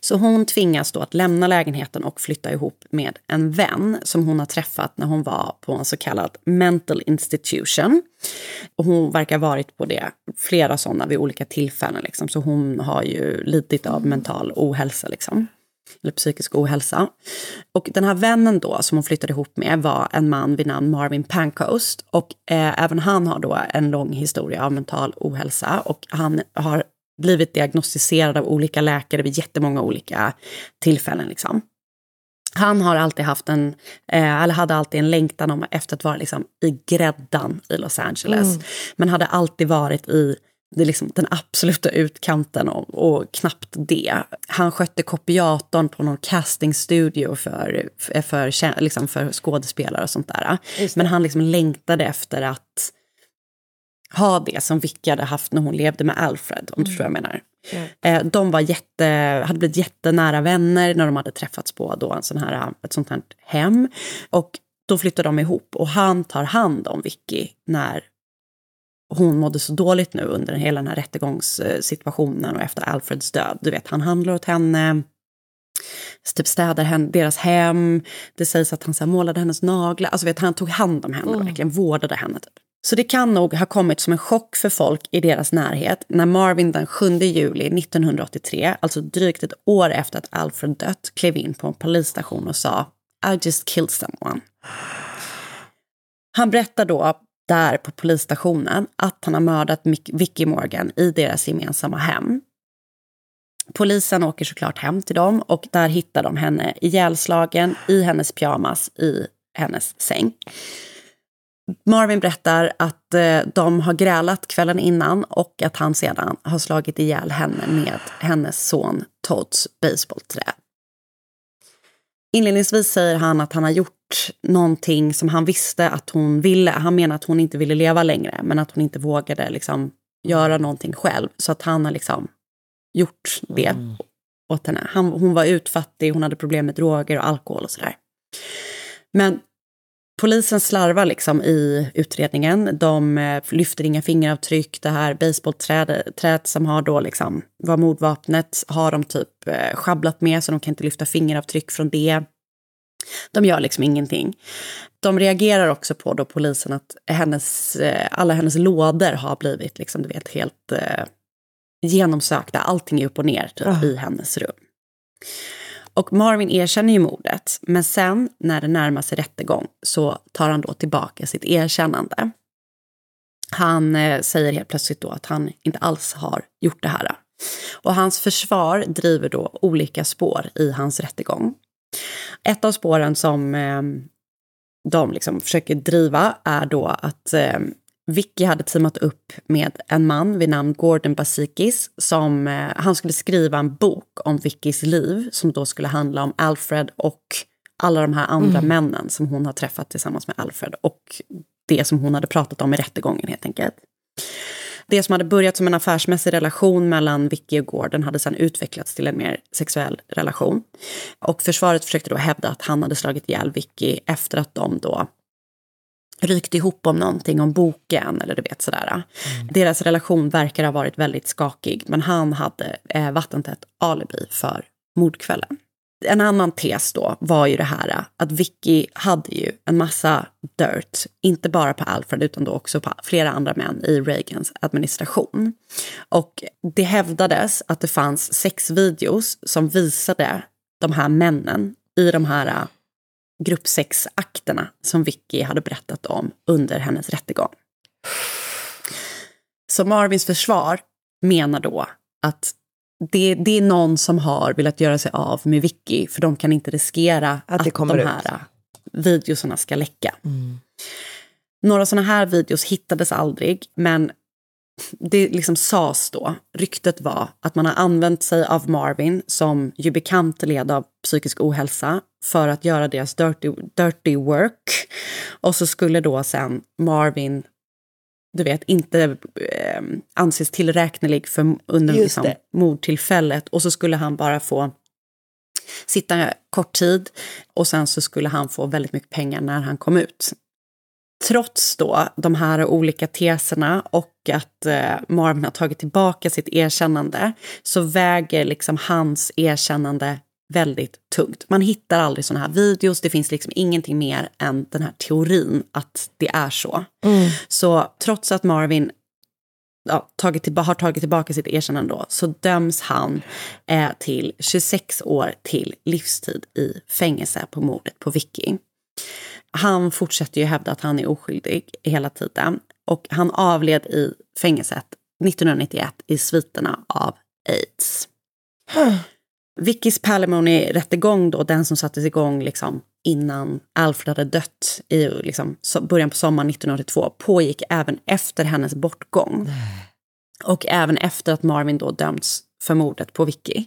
Så hon tvingas då att lämna lägenheten och flytta ihop med en vän som hon har träffat när hon var på en så kallad mental institution. Och hon verkar ha varit på det, flera sådana vid olika tillfällen. Liksom. Så hon har ju lidit av mental ohälsa. Liksom. Eller psykisk ohälsa. Och den här vännen då som hon flyttade ihop med var en man vid namn Marvin Pancoast. Och eh, även han har då en lång historia av mental ohälsa. Och han har blivit diagnostiserad av olika läkare vid jättemånga olika tillfällen. Liksom. Han har alltid haft en, eh, eller hade alltid en längtan om efter att vara liksom, i gräddan i Los Angeles. Men hade alltid varit i det är liksom den absoluta utkanten och, och knappt det. Han skötte kopiatorn på någon castingstudio för, för, för, liksom för skådespelare och sånt där. Men han liksom längtade efter att ha det som Vicky hade haft när hon levde med Alfred, om du förstår vad jag menar. Eh, De var jätte, hade blivit jättenära vänner när de hade träffats på då en sån här, ett sånt här hem. Och då flyttade de ihop och han tar hand om Vicky när hon mådde så dåligt nu under hela den här rättegångssituationen och efter Alfreds död. Du vet, han handlar åt henne, typ städar henne, deras hem. Det sägs att han så målade hennes naglar. Alltså vet, han tog hand om henne och verkligen vårdade henne. Typ. Så det kan nog ha kommit som en chock för folk i deras närhet när Marvin den 7 juli 1983, alltså drygt ett år efter att Alfred dött, klev in på en polisstation och sa I just killed someone. Han berättar då där på polisstationen att han har mördat Mick- Vicky Morgan i deras gemensamma hem. Polisen åker såklart hem till dem och där hittar de henne ihjälslagen i hennes pyjamas i hennes säng. Marvin berättar att eh, de har grälat kvällen innan och att han sedan har slagit ihjäl henne med hennes son Todds baseballträ. Inledningsvis säger han att han har gjort någonting som han visste att hon ville. Han menar att hon inte ville leva längre, men att hon inte vågade liksom göra någonting själv. Så att han har liksom gjort det åt henne. Han, hon var utfattig, hon hade problem med droger och alkohol och sådär. Men polisen slarvar liksom i utredningen. De eh, lyfter inga fingeravtryck. Det här basebollträdet som har då liksom, var mordvapnet har de typ eh, schabblat med så de kan inte lyfta fingeravtryck från det. De gör liksom ingenting. De reagerar också på då polisen att hennes, eh, alla hennes lådor har blivit liksom, du vet, helt eh, genomsökta. Allting är upp och ner typ, i hennes rum. Och Marvin erkänner ju mordet, men sen när det närmar sig rättegång så tar han då tillbaka sitt erkännande. Han eh, säger helt plötsligt då att han inte alls har gjort det här. Och hans försvar driver då olika spår i hans rättegång. Ett av spåren som eh, de liksom försöker driva är då att eh, Vicky hade teamat upp med en man vid namn Gordon Basikis. Som, eh, han skulle skriva en bok om Vickys liv som då skulle handla om Alfred och alla de här andra Mm. männen som hon har träffat tillsammans med Alfred och det som hon hade pratat om i rättegången helt enkelt. Det som hade börjat som en affärsmässig relation mellan Vicky och Gordon hade sedan utvecklats till en mer sexuell relation. Och försvaret försökte då hävda att han hade slagit ihjäl Vicky efter att de då rykt ihop om någonting, om boken eller du vet sådär. Deras relation verkar ha varit väldigt skakig, men han hade eh, vattentätt alibi för mordkvällen. En annan tes då var ju det här att Vicky hade ju en massa dirt, inte bara på Alfred utan då också på flera andra män i Reagans administration. Och det hävdades att det fanns sex videos som visade de här männen i de här eh, grupp sex-akterna som Vicky hade berättat om under hennes rättegång. Så Marvins försvar menar då att det, det är någon som har velat göra sig av med Vicky för de kan inte riskera att, det kommer de ut. här videorna ska läcka. Några sådana här videos hittades aldrig, men det liksom sades då, ryktet var att man har använt sig av Marvin, som ju bekant led av psykisk ohälsa, för att göra deras dirty, dirty work. Och så skulle då sen Marvin, du vet, inte eh, anses tillräknelig för under Just liksom, det. mordtillfället. Och så skulle han bara få sitta kort tid och sen så skulle han få väldigt mycket pengar när han kom ut. Trots då de här olika teserna och att eh, Marvin har tagit tillbaka sitt erkännande så väger liksom hans erkännande väldigt tungt. Man hittar aldrig såna här videos, det finns liksom ingenting mer än den här teorin att det är så. Så trots att Marvin ja, tagit har tagit tillbaka sitt erkännande då, så döms han eh, till 26 år till livstid i fängelse på mordet på Vicky. Han fortsätter ju hävda att han är oskyldig hela tiden och han avled i fängelset 1991 i sviterna av aids. Vickys Palimony-rättegång då, den som sattes igång liksom innan Alfred hade dött i liksom, so- början på sommaren 1982, pågick även efter hennes bortgång. Och även efter att Marvin då dömts för mordet på Vicky.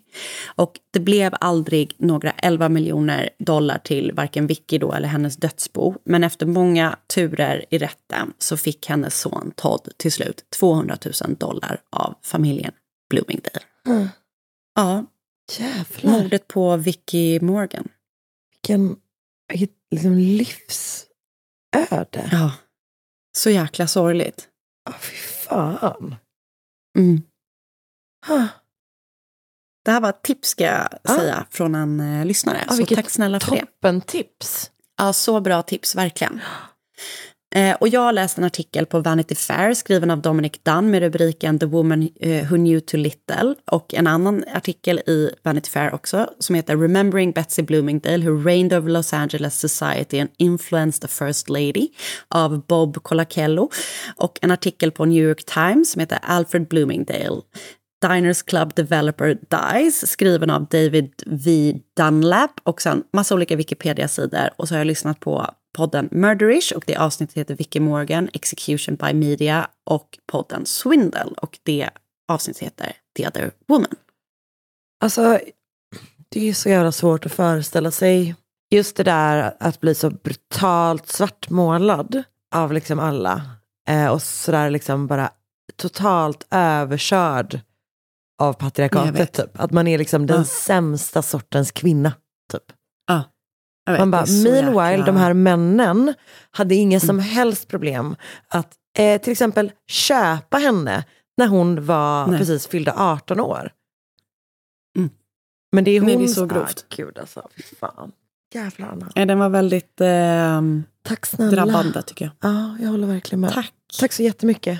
Och det blev aldrig några 11 miljoner dollar till varken Vicky då eller hennes dödsbo. Men efter många turer i rätten så fick hennes son Todd till slut 200 000 dollar av familjen Bloomingdale. Mm. Ja, Jävlar, mordet på Vicky Morgan. vilken, vilket liksom livsöde. Ja, så jäkla sorgligt. Ja, fy fan. Mm. Ah, Det här var ett tips ska jag Ja. säga från en eh, lyssnare. Ja, så tack snälla för det. Toppen tips. Ja, så bra tips, verkligen. Eh, och jag har läst en artikel på Vanity Fair skriven av Dominic Dunn med rubriken The Woman eh, Who Knew Too Little. Och en annan artikel i Vanity Fair också som heter Remembering Betsy Bloomingdale Who Reigned Over Los Angeles Society and Influenced the First Lady av Bob Colachello. Och en artikel på New York Times som heter Alfred Bloomingdale Diners Club Developer Dies, skriven av David V. Dunlap och sen massa olika Wikipedia-sidor. Och så har jag lyssnat på podden Murderish och det avsnittet heter Vicky Morgan, Execution by Media och podden Swindle och det avsnittet heter The Other Woman. Alltså, det är så jävla svårt att föreställa sig just det där att bli så brutalt svartmålad av liksom alla. Eh, och sådär liksom bara totalt överkörd av patriarkatet. Typ. Att man är liksom den Ja. sämsta sortens kvinna. Typ. Jag vet, Man bara, meanwhile, jäkla- de här männen hade inga som helst problem att eh, till exempel köpa henne när hon var Nej. precis fyllde 18 år. Mm. Men det är hon... Nej, det är så grovt. Ah, gud alltså, fan. Jävlar Anna. Nej, den var väldigt eh, Tack snälla. drabbande tycker jag. Ja, jag håller verkligen med. Tack. Tack så jättemycket.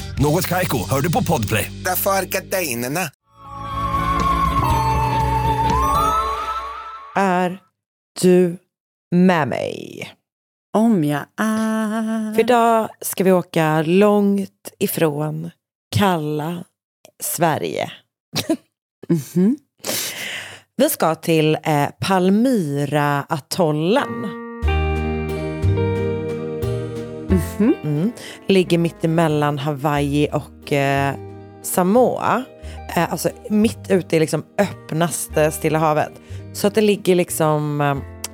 Något Kaiko, hör du på Podplay. Därför är gardinerna. Är du med mig? Om jag är... För idag ska vi åka långt ifrån kalla Sverige. Mhm. Vi ska till eh, Palmyra-atollen. Mhm. Mm. Ligger mitt emellan Hawaii och eh, Samoa. Eh, alltså mitt ute i liksom öppnaste Stilla havet. Så att det ligger liksom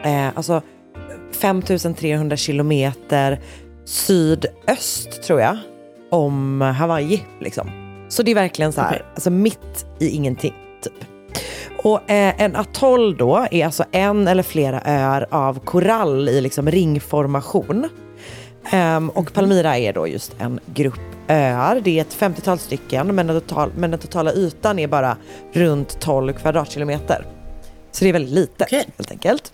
eh, alltså 5300 kilometer sydöst tror jag om Hawaii. Liksom. Så det är verkligen så här, Okej. alltså mitt i ingenting. Typ. Och eh, en atoll då är alltså en eller flera öar av korall i liksom ringformation. Ehm, och Palmyra är då just en grupp öar. Det är ett 50-tal stycken men den, total, men den totala ytan är bara runt 12 kvadratkilometer. Så det är väldigt litet helt enkelt.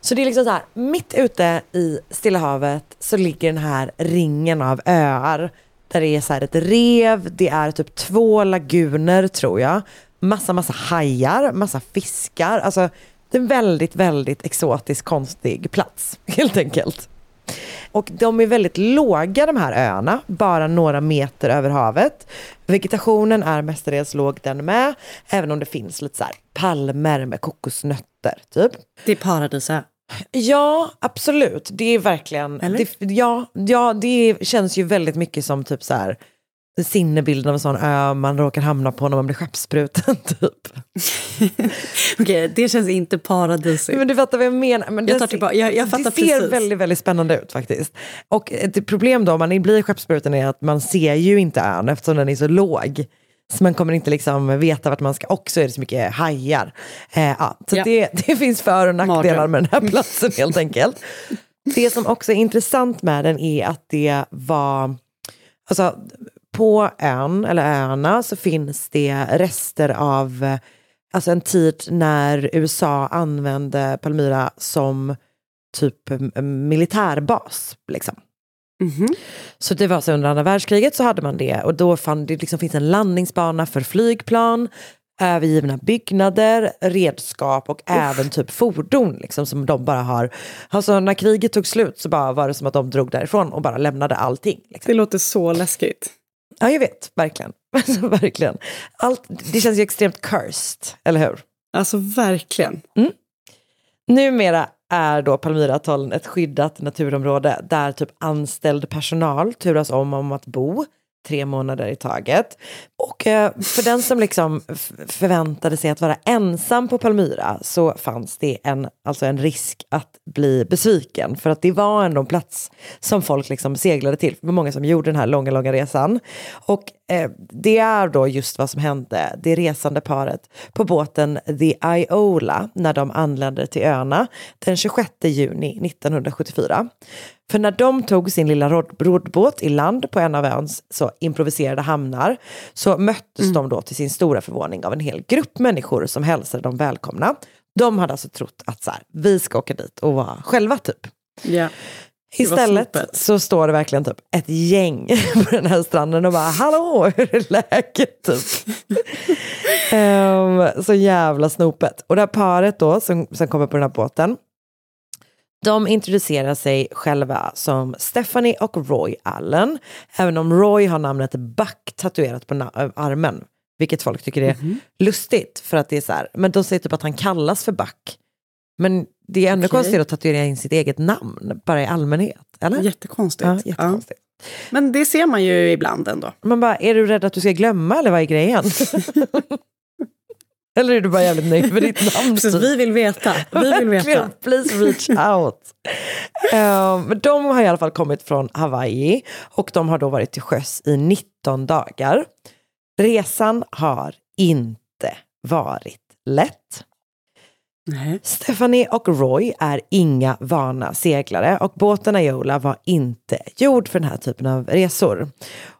Så det är liksom så här, mitt ute i Stilla havet så ligger den här ringen av öar. Där det är så ett rev, det är typ två laguner tror jag. Massa, massa hajar, massa fiskar. Alltså det är en väldigt, väldigt exotisk, konstig plats [laughs] helt enkelt. Och de är väldigt låga de här öarna, bara några meter över havet. Vegetationen är mestadels låg den med, även om det finns lite så här palmer med kokosnötter typ. Det är paradisö. Ja, absolut. Det är verkligen... Eller? Det, ja, ja, det känns ju väldigt mycket som typ så här sinnebilden av en sån ö man råkar hamna på när man blir skeppsbruten [laughs] typ. [laughs] Okej, det känns inte paradisigt. Men du fattar vad jag menar. Men Jag tar ser- tillbaka- jag- jag fattar Det ser precis. väldigt, väldigt spännande ut faktiskt. Och ett problem då om man blir skeppsbruten är att man ser ju inte ön eftersom den är så låg. Så man kommer inte liksom veta vart man ska. Och så är det så mycket hajar. Eh, ja, så Ja. det, det finns för och nackdelar med den här platsen helt enkelt. [laughs] Det som också är intressant med den är att det var, alltså på ön, eller öarna, så finns det rester av alltså en tid när USA använde Palmyra som typ mm, militärbas. Liksom. Mhm. Så det var så under andra världskriget så hade man det och då fann det liksom finns en landningsbana för flygplan, övergivna byggnader, redskap och även typ fordon liksom, som de bara har. Alltså när kriget tog slut så bara var det som att de drog därifrån och bara lämnade allting. Liksom. Det låter så läskigt. Ja, jag vet, verkligen. [laughs] Alltså, verkligen. Allt, det känns ju extremt cursed, eller hur? Alltså verkligen. Numera är då Palmyra-atollen ett skyddat naturområde där typ anställd personal turas om om att bo tre månader i taget. Och eh, för den som liksom förväntade sig att vara ensam på Palmyra så fanns det en, alltså en risk att bli besviken. För att det var ändå en plats som folk liksom seglade till. Det var många som gjorde den här långa, långa resan. Och eh, det är då just vad som hände det resande paret på båten The Iola när de anlände till öarna den 26 juni 1974. För när de tog sin lilla rod- roddbåt i land på en av öns så improviserade hamnar så möttes de då till sin stora förvåning av en hel grupp människor som hälsade dem välkomna. De hade alltså trott att så här, vi ska åka dit och vara själva typ. Var Istället så står det verkligen typ ett gäng [laughs] på den här stranden och bara hallå, hur är läget? Typ. [laughs] Ehm, så jävla snopet. Och det här paret då som, som kommer på den här båten, De introducerar sig själva som Stephanie och Roy Allen. Även om Roy har namnet Buck tatuerat på armen. Vilket folk tycker är lustigt. För att det är så här, men de säger typ att han kallas för Buck. Men det är ännu Okej. konstigare att tatuera in sitt eget namn, bara i allmänhet. Eller? Jättekonstigt. Ja, jättekonstigt. Men det ser man ju ibland ändå. Man bara, är du rädd att du ska glömma eller vad är grejen? [laughs] eller är du bara jävligt nöjd med ditt [laughs] namn? Precis, typ? vi vill veta. Vi vill veta. Please reach out. [laughs] Men de har i alla fall kommit från Hawaii och de har då varit till sjöss i 19 dagar. Resan har inte varit lätt. Nej. Stephanie och Roy är inga vana seglare och båten Iola var inte gjord för den här typen av resor.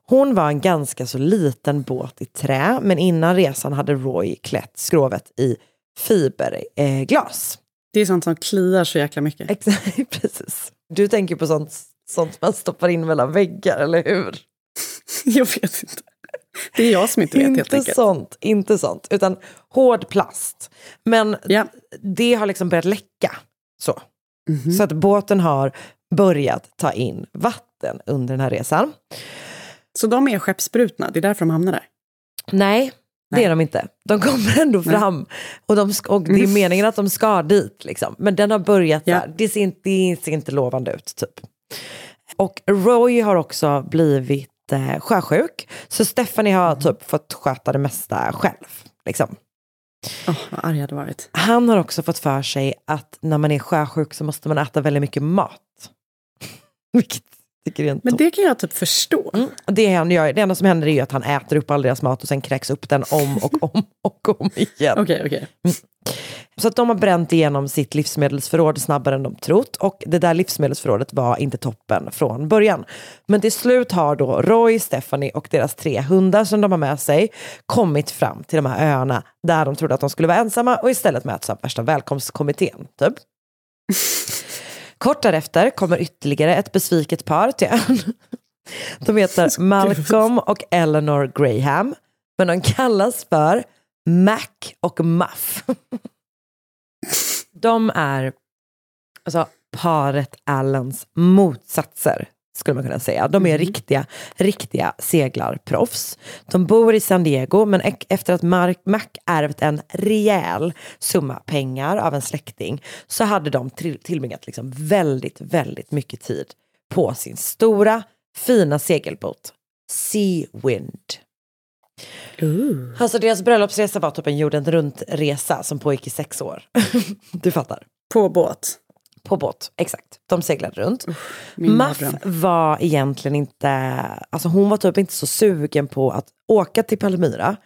Hon var en ganska så liten båt i trä men innan resan hade Roy klätt skrovet i fiberglas. Det är sånt som kliar så jäkla mycket. Exakt, [laughs] precis. Du tänker på sånt, sånt man stoppar in mellan väggar, eller hur? [laughs] Jag vet inte. Det är jag som inte vet helt inte enkelt. sånt, inte sånt, utan hård plast. Men det har liksom börjat läcka. Så. Mhm. så att båten har börjat ta in vatten under den här resan. Så de är skeppsbrutna, det är därför de hamnar där? Nej, det är de inte. De kommer ändå Nej. fram. Och, de, och det är meningen att de ska dit. Liksom. Men den har börjat där. Det ser, inte, det ser inte lovande ut. typ. Och Roy har också blivit eh, sjösjuk. Så Stephanie har typ fått sköta det mesta själv. Liksom. Åh, vad arg jag hade varit. Han har också fått för sig att när man är sjösjuk så måste man äta väldigt mycket mat. [laughs] Vilket Men det kan jag typ förstå. Mm. Det, han gör, det enda som händer är ju att han äter upp all deras mat och sen kräks upp den om och om och om igen. Okej, okej. Så att de har bränt igenom sitt livsmedelsförråd snabbare än de trott och det där livsmedelsförrådet var inte toppen från början. Men till slut har då Roy, Stephanie och deras tre hundar som de har med sig kommit fram till de här öarna där de trodde att de skulle vara ensamma och istället möts av värsta välkomstkommittén. Typ. [laughs] Kort därefter kommer ytterligare ett besviket par till ön. [laughs] De heter [laughs] Malcolm och Eleanor Graham, men de kallas för Mac och Muff. [laughs] De är alltså, paret Allens motsatser, skulle man kunna säga. De är riktiga, riktiga seglarproffs. De bor i San Diego, men efter att Mark Mac ärvt en rejäl summa pengar av en släkting så hade de till, tillbringat liksom väldigt, väldigt mycket tid på sin stora, fina segelbåt Sea Wind. Alltså deras bröllopsresa var typ en jorden runt-resa som pågick i sex år. [laughs] du fattar. På båt? På båt, exakt. De seglade runt. min Muff mardröm. var egentligen inte, alltså hon var typ inte så sugen på att åka till Palmyra.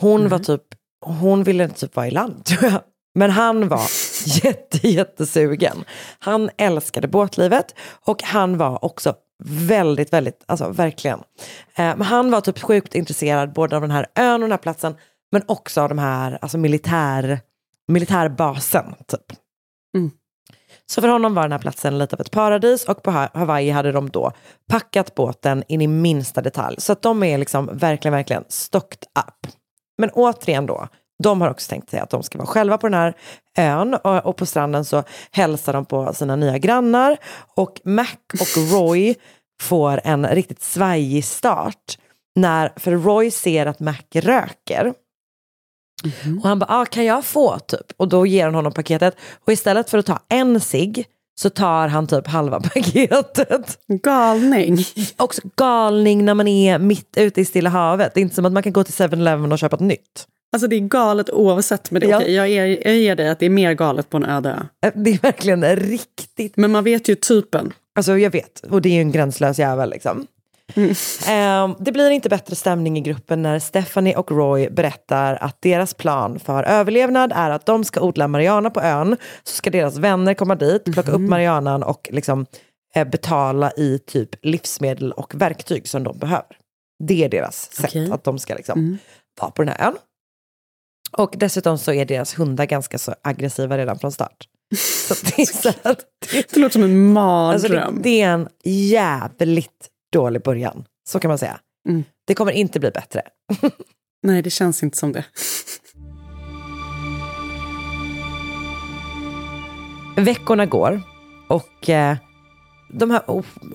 Hon var typ, hon ville typ vara i land [laughs] tror jag. Men han var [laughs] jätte, jättesugen. Han älskade båtlivet och han var också väldigt, väldigt, alltså verkligen. Eh, men han var typ sjukt intresserad både av den här ön och den här platsen men också av de här, alltså militär, militärbasen typ. Så för honom var den här platsen lite av ett paradis och på Ha- Hawaii hade de då packat båten in i minsta detalj. Så att de är liksom verkligen, verkligen stocked up. Men återigen då, de har också tänkt sig att de ska vara själva på den här ön och, och på stranden så hälsar de på sina nya grannar och Mac och [laughs] Roy får en riktigt svajig start. När, för Roy ser att Mac röker. Och han bara, ah, kan jag få typ? Och då ger han honom paketet. Och istället för att ta en cigg så tar han typ halva [laughs] paketet. Galning. Också galning när man är mitt ute i Stilla havet. Det är inte som att man kan gå till 7-Eleven och köpa ett nytt. Alltså det är galet oavsett, men det är Ja. okej. Jag, ger, jag ger dig att det är mer galet på en öde. Eh, Det är verkligen riktigt. Men man vet ju typen. Alltså jag vet, och det är ju en gränslös jävel liksom. Eh, det blir inte bättre stämning i gruppen när Stephanie och Roy berättar att deras plan för överlevnad är att de ska odla marijuana på ön. Så ska deras vänner komma dit, plocka upp marijuanan och liksom, eh, betala i typ livsmedel och verktyg som de behöver. Det är deras sätt att de ska liksom, vara på den här ön. Och dessutom så är deras hundar ganska så aggressiva redan från start. Så det, är så här, Det låter som en Alltså det, mardröm. det är en jävligt dålig början. Så kan man säga. Mm. Det kommer inte bli bättre. [laughs] Nej, det känns inte som det. Veckorna går Och eh, de här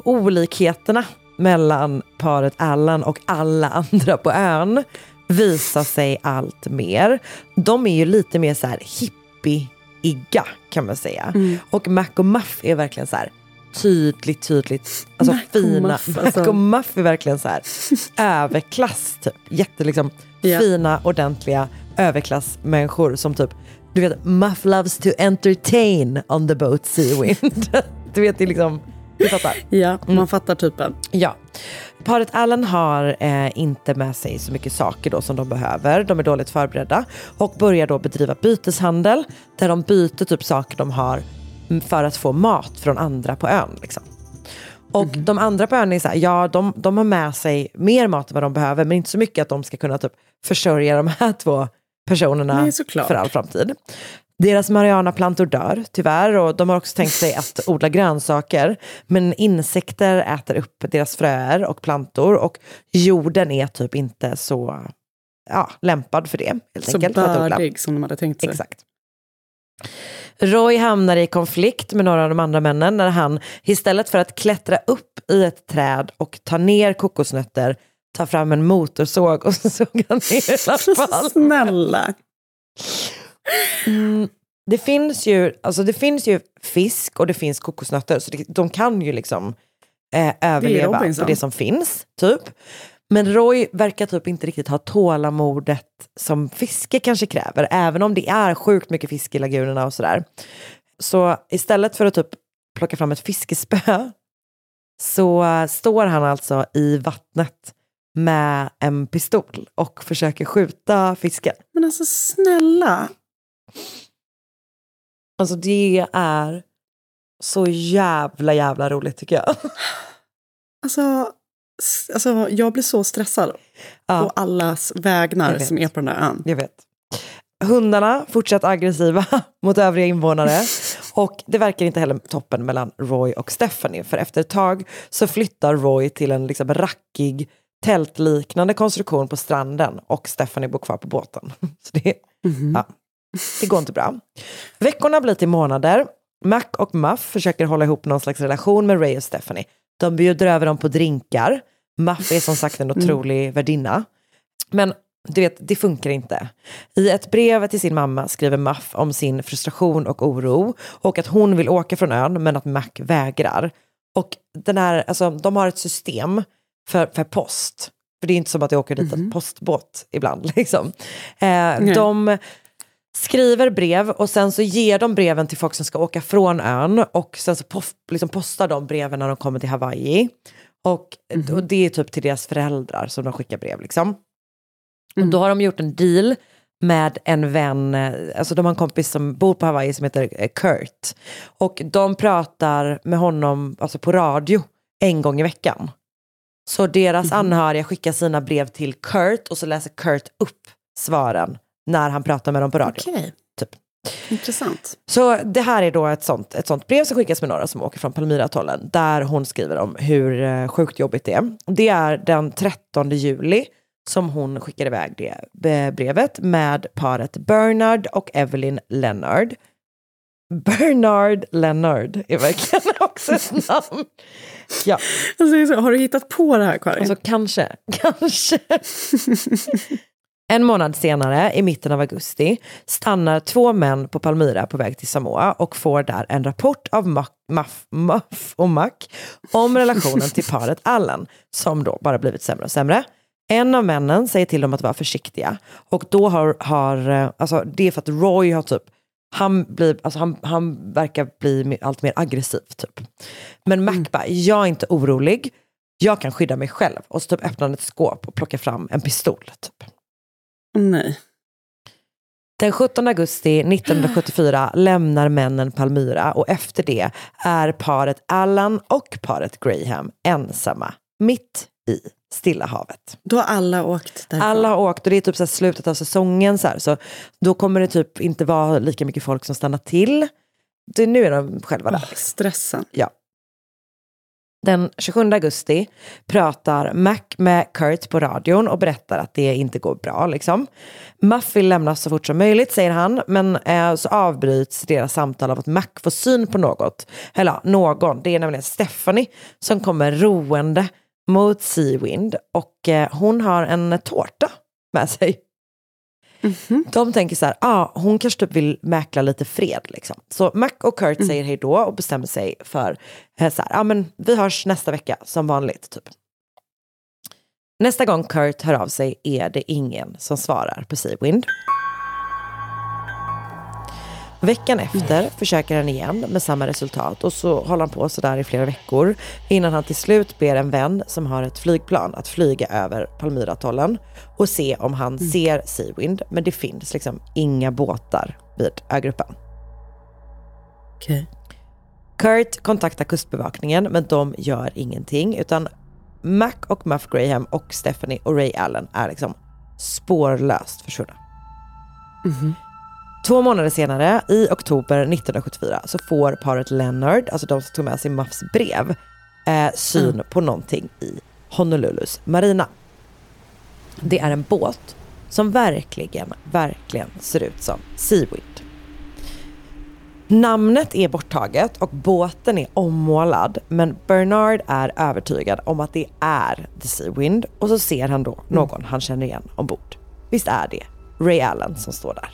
olikheterna mellan paret Allan och alla [laughs] andra på ön visar sig allt mer. De är ju lite mer så här hippie-igga kan man säga. Och Mac och Muff är verkligen så här tydligt, tydligt, alltså Mac fina. Muff, Mac och Muff är verkligen så här [laughs] överklass typ. Jätte liksom Ja. fina, ordentliga överklassmänniskor som typ, du vet, Muff loves to entertain on the boat Seawind. [laughs] du vet, det är liksom, du fattar. Ja, man fattar typen. Ja. Paret Allen har eh, inte med sig så mycket saker då som de behöver. De är dåligt förberedda och börjar då bedriva byteshandel där de byter typ saker de har mm, för att få mat från andra på ön. Liksom. Och de andra på ön är så här, ja de, de har med sig mer mat än vad de behöver men inte så mycket att de ska kunna typ försörja de här [laughs] två personerna Nej, för all framtid. Deras marijuanaplantor dör tyvärr och de har också tänkt sig [laughs] att odla grönsaker. Men insekter äter upp deras fröer och plantor och jorden är typ inte så ja, lämpad för det. Helt Så enkelt, bördig som de hade tänkt sig. Exakt. Roy hamnar i konflikt med några av de andra männen när han istället för att klättra upp i ett träd och ta ner kokosnötter tar fram en motorsåg och [laughs] så såg han ner alla fall. Snälla. Mm, det, finns ju, alltså det finns ju fisk och det finns kokosnötter så det, de kan ju liksom eh, överleva Robinson. på det som finns. typ. Men Roy verkar typ inte riktigt ha tålamodet som fiske kanske kräver, även om det är sjukt mycket fisk i lagunerna och sådär. Så istället för att typ plocka fram ett fiskespö så står han alltså i vattnet med en pistol och försöker skjuta fisken. Men alltså snälla. Alltså det är så jävla jävla roligt tycker jag. Alltså, alltså jag blir så stressad. Ja. På allas vägnar som är på den där ön. Jag vet. Hundarna fortsatt aggressiva [laughs] mot övriga invånare. [laughs] Och det verkar inte heller toppen mellan Roy och Stephanie. För efter ett tag så flyttar Roy till en liksom rackig tältliknande konstruktion på stranden. Och Stephanie bor kvar på båten. [laughs] Så det, ja, det går inte bra. Veckorna blir till månader. Mac och Muff försöker hålla ihop någon slags relation med Ray och Stephanie. De bjuder över dem på drinkar. Muff är som sagt en otrolig värdinna. Men du vet, det funkar inte. I ett brev till sin mamma skriver Muff om sin frustration och oro och att hon vill åka från ön men att Mac vägrar. Och den här, alltså, de har ett system för, för post. För det är inte som att det åker dit en postbåt ibland. [laughs] Liksom. Eh, de skriver brev och sen så ger de breven till folk som ska åka från ön och sen så pof, liksom postar de breven när de kommer till Hawaii. Och, och det är typ till deras föräldrar som de skickar brev. Liksom. Och då har de gjort en deal med en vän, eh, alltså de har en kompis som bor på Hawaii som heter eh, Kurt. Och de pratar med honom alltså på radio en gång i veckan. Så deras anhöriga skickar sina brev till Kurt och så läser Kurt upp svaren när han pratar med dem på radio. Okej. Typ. Intressant. Så det här är då ett sånt, ett sånt brev som skickas med några som åker från Palmyratollen där hon skriver om hur eh, sjukt jobbigt det är. Det är den 13 juli som hon skickar iväg det brevet med paret Bernard och Evelyn Leonard. Bernard Leonard är verkligen [laughs] också ett namn. Ja, Alltså, har du hittat på det här Karin? alltså kanske, [laughs] kanske. [laughs] En månad senare, i mitten av augusti, stannar två män på Palmyra på väg till Samoa och får där en rapport av Mac, Muff och Mac om relationen till paret Allen, som då bara blivit sämre och sämre. En av männen säger till dem att vara försiktiga och då har, har eh, alltså det är för att Roy har typ han, blir, alltså han, han verkar bli allt mer aggressiv typ. Men Mac bara, jag är inte orolig, jag kan skydda mig själv. Och så typ öppnar han ett skåp och plockar fram en pistol. Typ. Nej. Den 17 augusti 1974 lämnar männen Palmyra och efter det är paret Allan och paret Graham ensamma mitt i Stilla havet. Då har alla åkt därifrån. Alla har åkt och det är typ så slutet av säsongen så, här, så då kommer det typ inte vara lika mycket folk som stannar till. Det, nu är de själva där. Åh, stressen. Ja. Den 27 augusti pratar Mac med Kurt på radion och berättar att det inte går bra. Liksom. Muff vill lämna så fort som möjligt, säger han, men eh, så avbryts deras samtal av att Mac får syn på något. Eller ja, någon, det är nämligen Stephanie som kommer roende mot Seawind och eh, hon har en tårta med sig. De tänker så här, ah, hon kanske typ vill mäkla lite fred. Liksom. Så Mac och Kurt säger hej då och bestämmer sig för eh, så här, ah, men vi hörs nästa vecka som vanligt. Typ. Nästa gång Kurt hör av sig är det ingen som svarar på Seawind. Veckan efter försöker han igen med samma resultat och så håller han på sådär i flera veckor innan han till slut ber en vän som har ett flygplan att flyga över Palmyratollen och se om han ser Seawind. Men det finns liksom inga båtar vid ögruppen. Okej. Kurt kontaktar kustbevakningen men de gör ingenting utan Mac och Muff Graham och Stephanie och Ray Allen är liksom spårlöst försvunna. Två månader senare, i oktober 1974, så får paret Leonard, alltså de som tog med sig Muffs brev, eh, syn på någonting i Honolulus marina. Det är en båt som verkligen, verkligen ser ut som Seawind. Namnet är borttaget och båten är ommålad men Bernard är övertygad om att det är The Seawind och så ser han då någon han känner igen ombord. Visst är det Ray Allen som står där.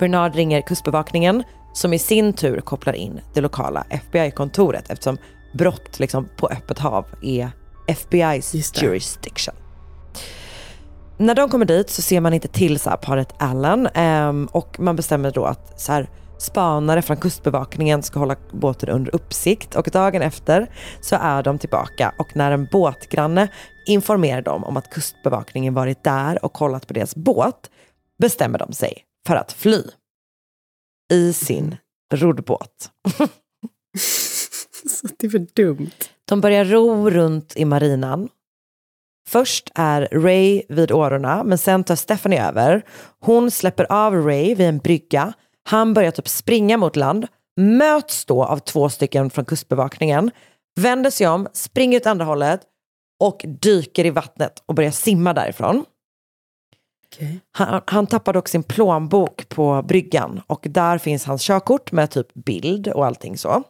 Bernard ringer kustbevakningen som i sin tur kopplar in det lokala FBI-kontoret eftersom brott liksom på öppet hav är FBI's jurisdiction. När de kommer dit så ser man inte till så här paret Allen ehm, och man bestämmer då att så här, spanare från kustbevakningen ska hålla båten under uppsikt och dagen efter så är de tillbaka och när en båtgranne informerar dem om att kustbevakningen varit där och kollat på deras båt bestämmer de sig för att fly i sin roddbåt. [laughs] Så det är för dumt. De börjar ro runt i marinan. Först är Ray vid årorna, men sen tar Stephanie över. Hon släpper av Ray vid en brygga. Han börjar typ springa mot land, möts då av två stycken från kustbevakningen, vänder sig om, springer åt andra hållet och dyker i vattnet och börjar simma därifrån. Han, han tappar dock sin plånbok på bryggan och där finns hans körkort med typ bild och allting så.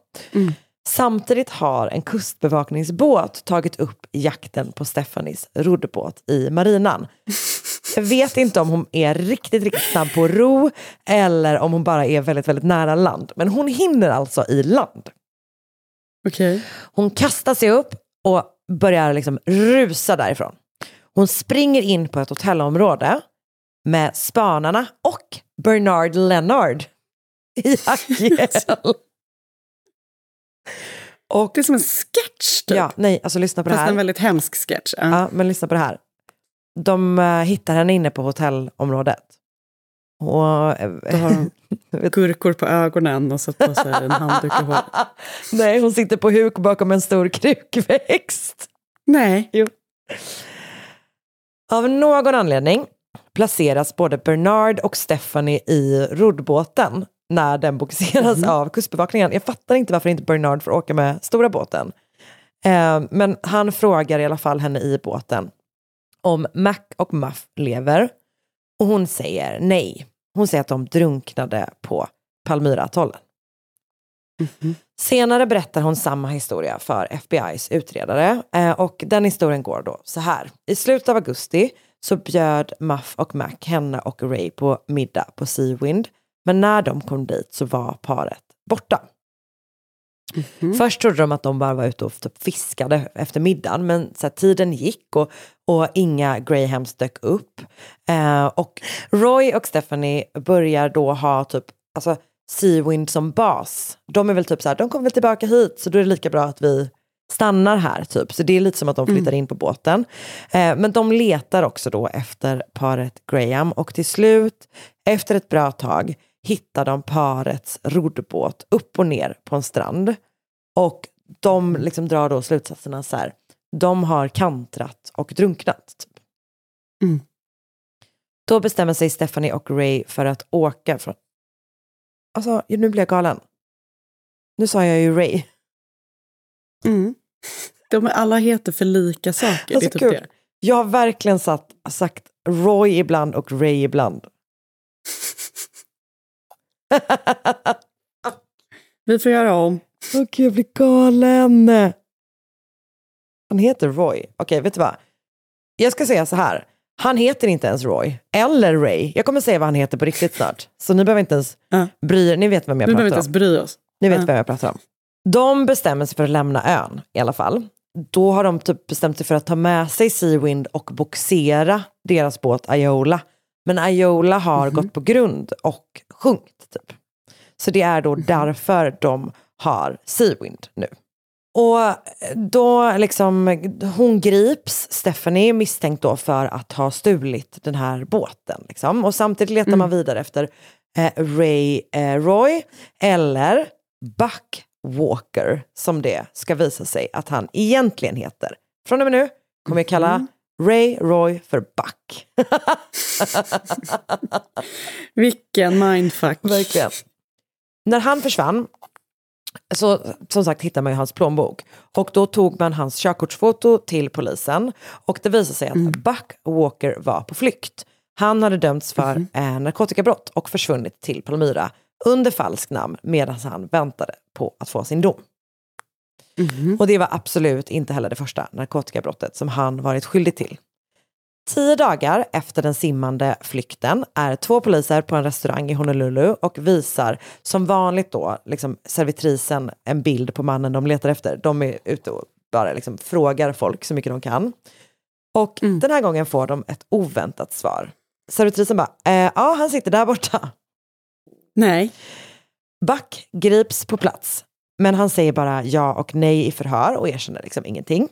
Samtidigt har en kustbevakningsbåt tagit upp jakten på Stephanies roddbåt i marinan. [laughs] Jag vet inte om hon är riktigt, riktigt snabb på ro eller om hon bara är väldigt, väldigt nära land. Men hon hinner alltså i land. Okej. Hon kastar sig upp och börjar liksom rusa därifrån. Hon springer in på ett hotellområde med spanarna och Bernard Leonard i hjäl. Och, det är som en sketch typ. Ja, nej, alltså lyssna på det Fast här. en väldigt hemsk sketch. Ja. Ja, men lyssna på det här. De eh, hittar henne inne på hotellområdet. Och, eh, Då har de [laughs] gurkor på ögonen och satt på sig en handduk i håret. [laughs] nej, hon sitter på huk bakom en stor krukväxt. Nej. Jo. Av någon anledning placeras både Bernard och Stephanie i roddbåten när den bogseras av kustbevakningen. Jag fattar inte varför inte Bernard får åka med stora båten. Eh, men han frågar i alla fall henne i båten om Mac och Muff lever. Och hon säger nej. Hon säger att de drunknade på Palmyraatollen. Senare berättar hon samma historia för FBIs utredare eh, och den historien går då så här. I slutet av augusti så bjöd Muff och Mac henne och Ray på middag på Seawind. Men när de kom dit så var paret borta. Först trodde de att de bara var ute och typ fiskade efter middagen men så här, tiden gick och, och inga Grahams dök upp. Eh, och Roy och Stephanie börjar då ha typ alltså, Seawind som bas. De är väl typ så här, de kommer väl tillbaka hit så då är det lika bra att vi stannar här typ. Så det är lite som att de flyttar in på båten. Eh, men de letar också då efter paret Graham och till slut, efter ett bra tag, hittar de parets roddbåt upp och ner på en strand. Och de liksom drar då slutsatserna så här, de har kantrat och drunknat. Typ. Då bestämmer sig Stephanie och Ray för att åka från... Alltså, nu blir jag galen. Nu sa jag ju Ray. Mm. De alla heter för lika saker. Alltså, det typ det. Jag har verkligen satt, sagt Roy ibland och Ray ibland. [laughs] Vi får göra om. Åh gud, jag blir galen. Han heter Roy. Okej, vet du vad? Jag ska säga så här. Han heter inte ens Roy eller Ray. Jag kommer säga vad han heter på riktigt snart. Så ni behöver inte ens bry er. Ni vet vem jag pratar behöver om. inte ens bry oss. Ni vet vem jag pratar om. De bestämmer sig för att lämna ön i alla fall. Då har de typ bestämt sig för att ta med sig Seawind och boxera deras båt Iola. Men Iola har gått på grund och sjunkit. Typ. Så det är då därför de har Seawind nu. Och då liksom, hon grips, Stephanie, misstänkt då för att ha stulit den här båten. Liksom. Och samtidigt letar man vidare efter eh, Ray eh, Roy eller Buck Walker, som det ska visa sig att han egentligen heter. Från och med nu kommer jag kalla Ray Roy för Buck. [laughs] Vilken mindfuck. Verkligen. När han försvann så som sagt hittar man ju hans plånbok. Och då tog man hans körkortsfoto till polisen. Och det visade sig att Buck Walker var på flykt. Han hade dömts för eh, narkotikabrott och försvunnit till Palmyra under falskt namn medan han väntade på att få sin dom. Och det var absolut inte heller det första narkotikabrottet som han varit skyldig till. Tio dagar efter den simmande flykten är två poliser på en restaurang i Honolulu och visar som vanligt då liksom servitrisen en bild på mannen de letar efter. De är ute och bara liksom frågar folk så mycket de kan. Och den här gången får de ett oväntat svar. Servitrisen bara, eh, ja han sitter där borta. Nej. Buck grips på plats, men han säger bara ja och nej i förhör och erkänner liksom ingenting.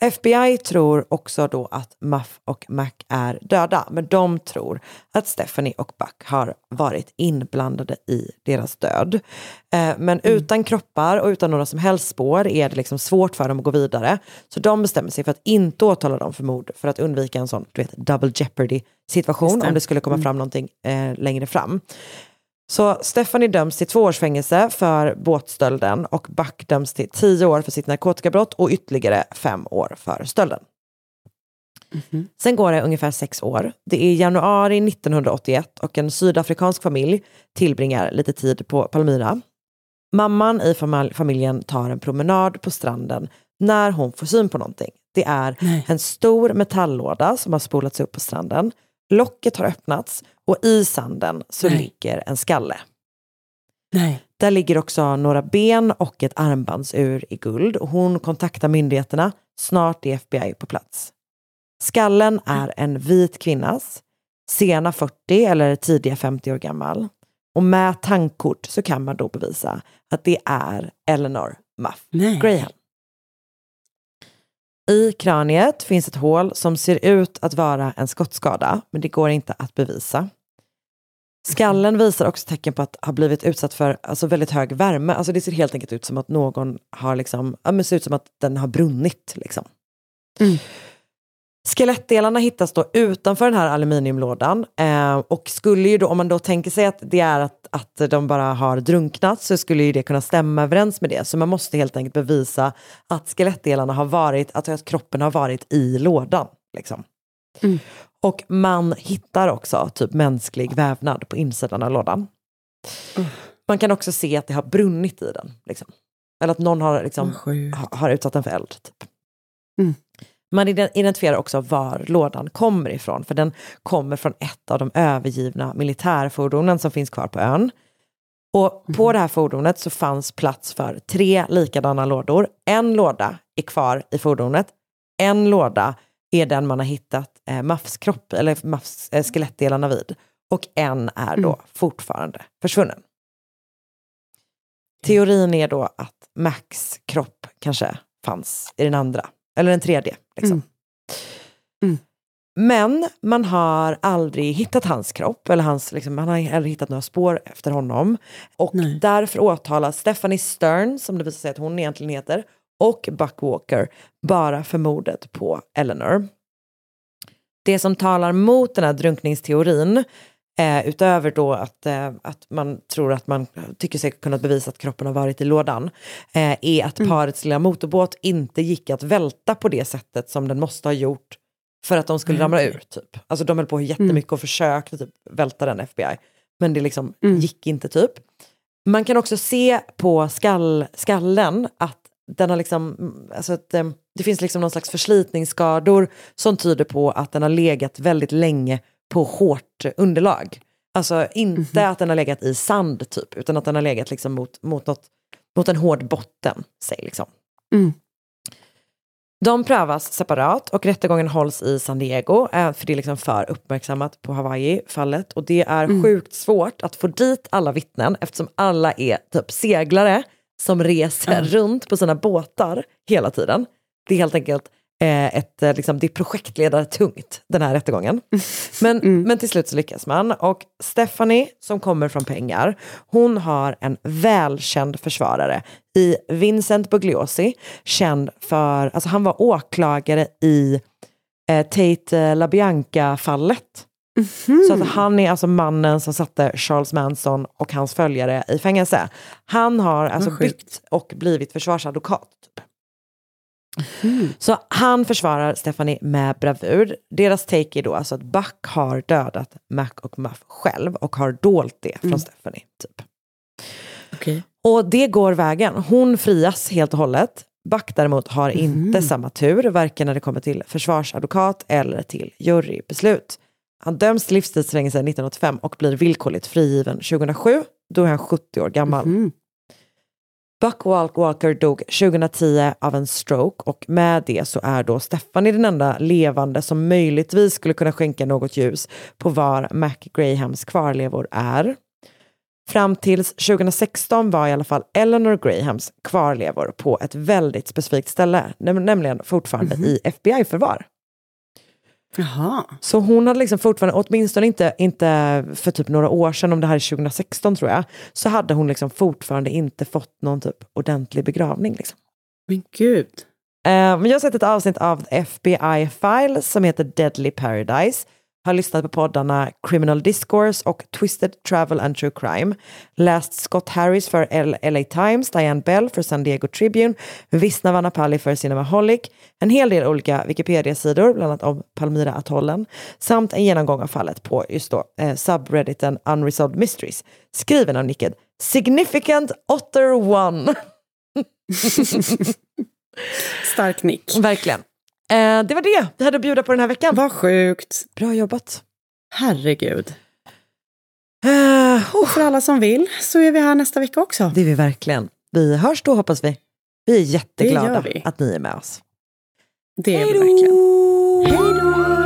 FBI tror också då att Muff och Mac är döda, men de tror att Stephanie och Buck har varit inblandade i deras död. Eh, men utan kroppar och utan några som helst spår är det liksom svårt för dem att gå vidare. Så de bestämmer sig för att inte åtala dem för mord för att undvika en sån du vet, double jeopardy situation det. om det skulle komma Mm. fram någonting eh, längre fram. Så Stephanie döms till två års fängelse för båtstölden och Buck döms till tio år för sitt narkotikabrott och ytterligare fem år för stölden. Sen går det ungefär sex år. Det är januari 1981 och en sydafrikansk familj tillbringar lite tid på Palmyra. Mamman i fam- familjen tar en promenad på stranden när hon får syn på någonting. Det är en stor metalllåda som har spolats upp på stranden. Locket har öppnats och i sanden så Nej. ligger en skalle. Nej. Där ligger också några ben och ett armbandsur i guld. Och hon kontaktar myndigheterna. Snart är FBI på plats. Skallen är en vit kvinnas, sena 40 eller tidiga 50 år gammal. Och med tankkort så kan man då bevisa att det är Eleanor Muff Nej. Graham. I kraniet finns ett hål som ser ut att vara en skottskada, men det går inte att bevisa. Skallen visar också tecken på att ha blivit utsatt för alltså, väldigt hög värme. Alltså, det ser helt enkelt ut som att någon har liksom, ja, men ser ut som att den har brunnit. Liksom. Mm. Skelettdelarna hittas då utanför den här aluminiumlådan. Eh, och skulle ju då, om man då tänker sig att det är att, att de bara har drunknat så skulle ju det kunna stämma överens med det. Så man måste helt enkelt bevisa att skelettdelarna har varit, alltså att kroppen har varit i lådan. Liksom. Och man hittar också typ mänsklig vävnad på insidan av lådan. Man kan också se att det har brunnit i den. Liksom. Eller att någon har, liksom, ha- har utsatt den för eld. Typ. Man ide- identifierar också var lådan kommer ifrån, för den kommer från ett av de övergivna militärfordonen som finns kvar på ön. Och på det här fordonet så fanns plats för tre likadana lådor. En låda är kvar i fordonet. En låda är den man har hittat eh, Muffs kropp, eller Muffs eh, skelettdelarna vid. Och en är då fortfarande försvunnen. Teorin är då att Max kropp kanske fanns i den andra, eller den tredje. Liksom. Men man har aldrig hittat hans kropp, eller hans, liksom, man har aldrig hittat några spår efter honom. Och därför åtalas Stephanie Stern, som det visar sig att hon egentligen heter, och Buck Walker bara för mordet på Eleanor. Det som talar mot den här drunkningsteorin Eh, utöver då att, eh, att man tror att man tycker sig kunna bevisa att kroppen har varit i lådan. Eh, är att parets lilla motorbåt inte gick att välta på det sättet som den måste ha gjort för att de skulle Mm, ramla okej. ur. Typ. Alltså de höll på jättemycket och försökte typ, välta den FBI. Men det liksom gick inte typ. Man kan också se på skall, skallen att den har liksom, mm, alltså att, eh, det finns liksom någon slags förslitningsskador som tyder på att den har legat väldigt länge på hårt underlag. Alltså inte att den har legat i sand typ, utan att den har legat liksom mot, mot, något, mot en hård botten. Säg liksom. Mm. De prövas separat och rättegången hålls i San Diego, eh, för det är liksom för uppmärksammat på Hawaii-fallet. Och det är sjukt svårt att få dit alla vittnen eftersom alla är typ seglare som reser runt på sina båtar hela tiden. Det är helt enkelt ett, eh, liksom, det är projektledare tungt, den här rättegången. [laughs] Men, men till slut så lyckas man. Och Stephanie, som kommer från pengar, hon har en välkänd försvarare i Vincent Bugliosi, känd för, alltså han var åklagare i eh, Tate LaBianca-fallet. Så att han är alltså mannen som satte Charles Manson och hans följare i fängelse. Han har alltså bytt och blivit försvarsadvokat. Typ. Så han försvarar Stephanie med bravur. Deras take är då alltså att Buck har dödat Mac och Muff själv och har dolt det från Stephanie. Typ. Okej. Och det går vägen. Hon frias helt och hållet. Buck däremot har inte samma tur, varken när det kommer till försvarsadvokat eller till jurybeslut. Han döms till livstidsfängelse 1985 och blir villkorligt frigiven 2007. Då är han 70 år gammal. Buck Walk Walker dog 2010 av en stroke och med det så är då Stephanie den enda levande som möjligtvis skulle kunna skänka något ljus på var Mac Grahams kvarlevor är. Fram tills 2016 var i alla fall Eleanor Grahams kvarlevor på ett väldigt specifikt ställe, näm- nämligen fortfarande i FBI-förvar. Jaha. Så hon hade liksom fortfarande, åtminstone inte, inte för typ några år sedan, om det här är 2016 tror jag, så hade hon liksom fortfarande inte fått någon typ ordentlig begravning. Liksom. Men gud. Eh, men jag har sett ett avsnitt av FBI Files som heter Deadly Paradise. Har lyssnat på poddarna Criminal Discourse och Twisted Travel and True Crime. Läst Scott Harris för LA Times, Diane Bell för San Diego Tribune, Visna Vanapali för Cinemaholic, en hel del olika Wikipedia-sidor, bland annat om Palmyra-atollen, samt en genomgång av fallet på just då eh, subredditen Unresolved Mysteries, skriven av nicket Significant Otter One. [laughs] Stark nick. Verkligen. Eh, det var det vi hade att bjuda på den här veckan. Vad sjukt. Bra jobbat. Herregud. Eh, Och för alla som vill så är vi här nästa vecka också. det är vi verkligen. Vi hörs då hoppas vi. Vi är jätteglada vi. att ni är med oss. Det är vi verkligen. Hej då!